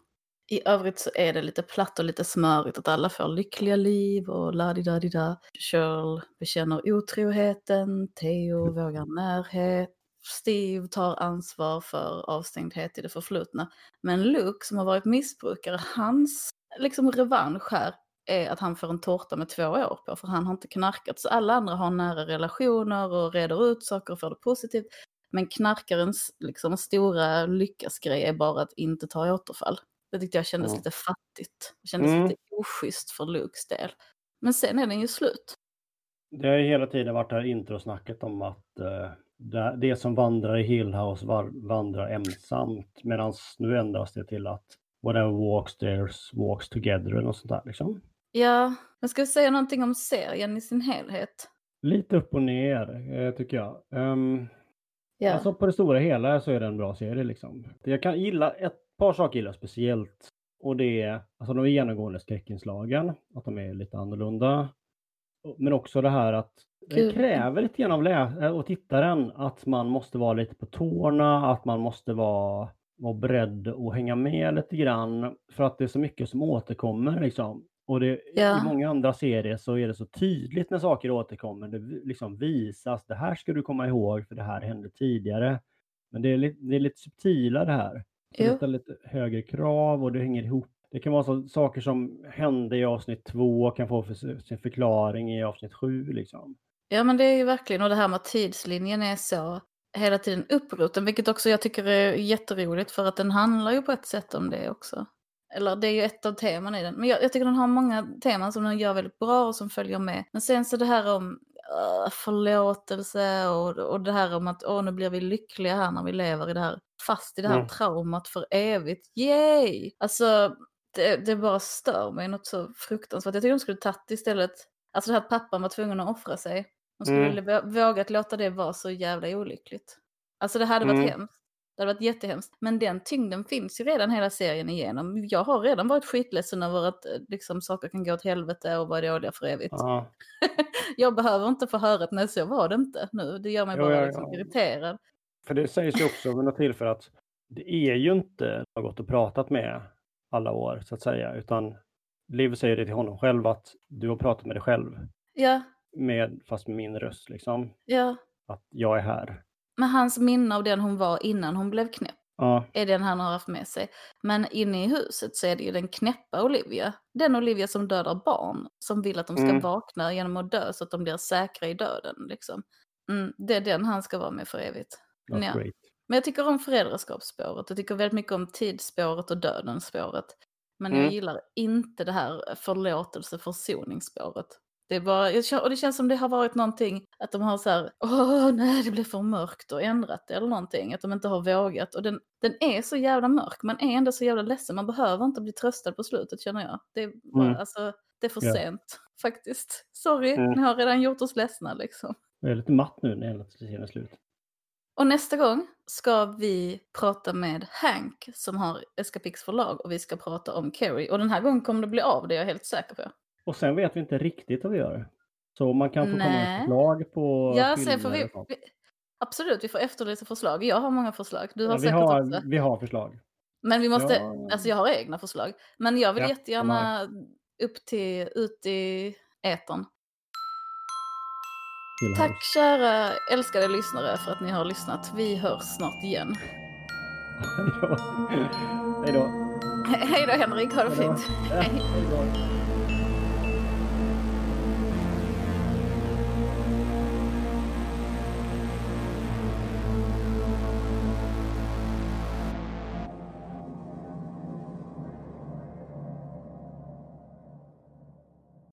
I övrigt så är det lite platt och lite smörigt att alla får lyckliga liv och la di da di da. Cheryl bekänner otroheten, Theo vågar närhet, Steve tar ansvar för avstängdhet i det förflutna. Men Luke som har varit missbrukare, hans liksom revansch här är att han får en tårta med två år på, för han har inte knarkat. Så alla andra har nära relationer och reder ut saker och får det positivt. Men knarkarens liksom, stora lyckasgrej är bara att inte ta återfall. Det tyckte jag kändes Mm. lite fattigt. Det kändes Mm. lite oschysst för Lukes del. Men sen är den ju slut. Det har ju hela tiden varit det här introsnacket om att eh, det, det som vandrar i Hillhouse var, vandrar ensamt. Medan nu ändras det till att whatever walks theirs walks together eller något sånt där liksom. Ja, men ska vi säga någonting om serien i sin helhet? Lite upp och ner eh, tycker jag. Ehm, Ja. Alltså på det stora hela så är det en bra serie liksom. Jag kan gilla ett par saker gillar jag speciellt. Och det är alltså de genomgående skräckinslagen, att de är lite annorlunda. Men också det här att det kräver lite grann av lä- och tittaren att man måste vara lite på tårna, att man måste vara, vara beredd att hänga med lite grann. För att det är så mycket som återkommer liksom. Och det, Ja. i många andra serier så är det så tydligt när saker återkommer. Det liksom visas, det här ska du komma ihåg för det här hände tidigare. Men det är, lite, det är lite subtilare det här. Så Jo. det ställer lite högre krav och det hänger ihop. Det kan vara så, saker som hände i avsnitt två kan få för, sin förklaring i avsnitt sju. Liksom. Ja men det är ju verkligen, och det här med tidslinjen är så hela tiden uppruten, vilket också jag tycker är jätteroligt för att den handlar ju på ett sätt om det också. Eller det är ju ett av teman i den. Men jag, jag tycker den har många teman som den gör väldigt bra och som följer med. Men sen så det här om uh, förlåtelse och, och det här om att åh, nu blir vi lyckliga här när vi lever i det här, fast i det här Mm. traumat för evigt. Yay! Alltså, det, det bara stör mig något så fruktansvärt. Jag tycker de skulle tagit istället, alltså det här att pappan var tvungen att offra sig. De skulle Mm. vå- vågat låta det vara så jävla olyckligt. Alltså det hade varit Mm. hemskt. Det hade varit jättehemskt. Men den tyngden finns ju redan hela serien igenom. Jag har redan varit skitledsen över att eh, liksom, saker kan gå åt helvete och vara dåliga för evigt. Ja. [laughs] Jag behöver inte få höra att nej så var det inte nu. Det gör mig Jo, bara ja, liksom, ja. irriterad. För det sägs ju också vid något tillfälle att det är ju inte något att pratat med alla år så att säga. Utan Liv säger det till honom själv att du har pratat med dig själv. Ja, Med, fast med min röst liksom. ja. Att jag är här. Men hans minne av den hon var innan hon blev knäpp Ja, är den han har haft med sig. Men inne i huset så är det ju den knäppa Olivia. Den Olivia som dödar barn. Som vill att de ska Mm. vakna genom att dö så att de blir säkra i döden. Liksom. Mm, det är den han ska vara med för evigt. Not Ja. great. Men jag tycker om föräldraskapsspåret. Jag tycker väldigt mycket om tidsspåret och dödens spåret. Men jag Mm. gillar inte det här förlåtelse försoningsspåret. Det är bara, jag och det känns som det har varit någonting att de har så här, åh nej det blev för mörkt och ändrat det eller någonting. Att de inte har vågat. Och den, den är så jävla mörk, man är ändå så jävla ledsen. Man behöver inte bli tröstad på slutet känner jag. Det är, bara, Mm. alltså, det är för Ja. sent faktiskt. Sorry, Mm. ni har redan gjort oss ledsna liksom. Jag är lite matt nu när hela serien är slut. Och nästa gång ska vi prata med Hank som har Escapix förlag och vi ska prata om Kerry. Och den här gången kommer det bli av, det är jag helt säker på. Och sen vet vi inte riktigt vad vi gör. Så man kan få komma med förslag på Ja, filmer får vi, vi... Absolut, vi får efterlysa förslag. Jag har många förslag. Du har Ja, vi, säkert också. har, vi har förslag. Men vi måste, Ja. alltså jag har egna förslag. Men jag vill Ja, jättegärna upp till, ut i etern. Tack House. kära älskade lyssnare för att ni har lyssnat. Vi hörs snart igen. [laughs] Hej då. He- Hej då Henrik, ha det fint. Ja, Hej.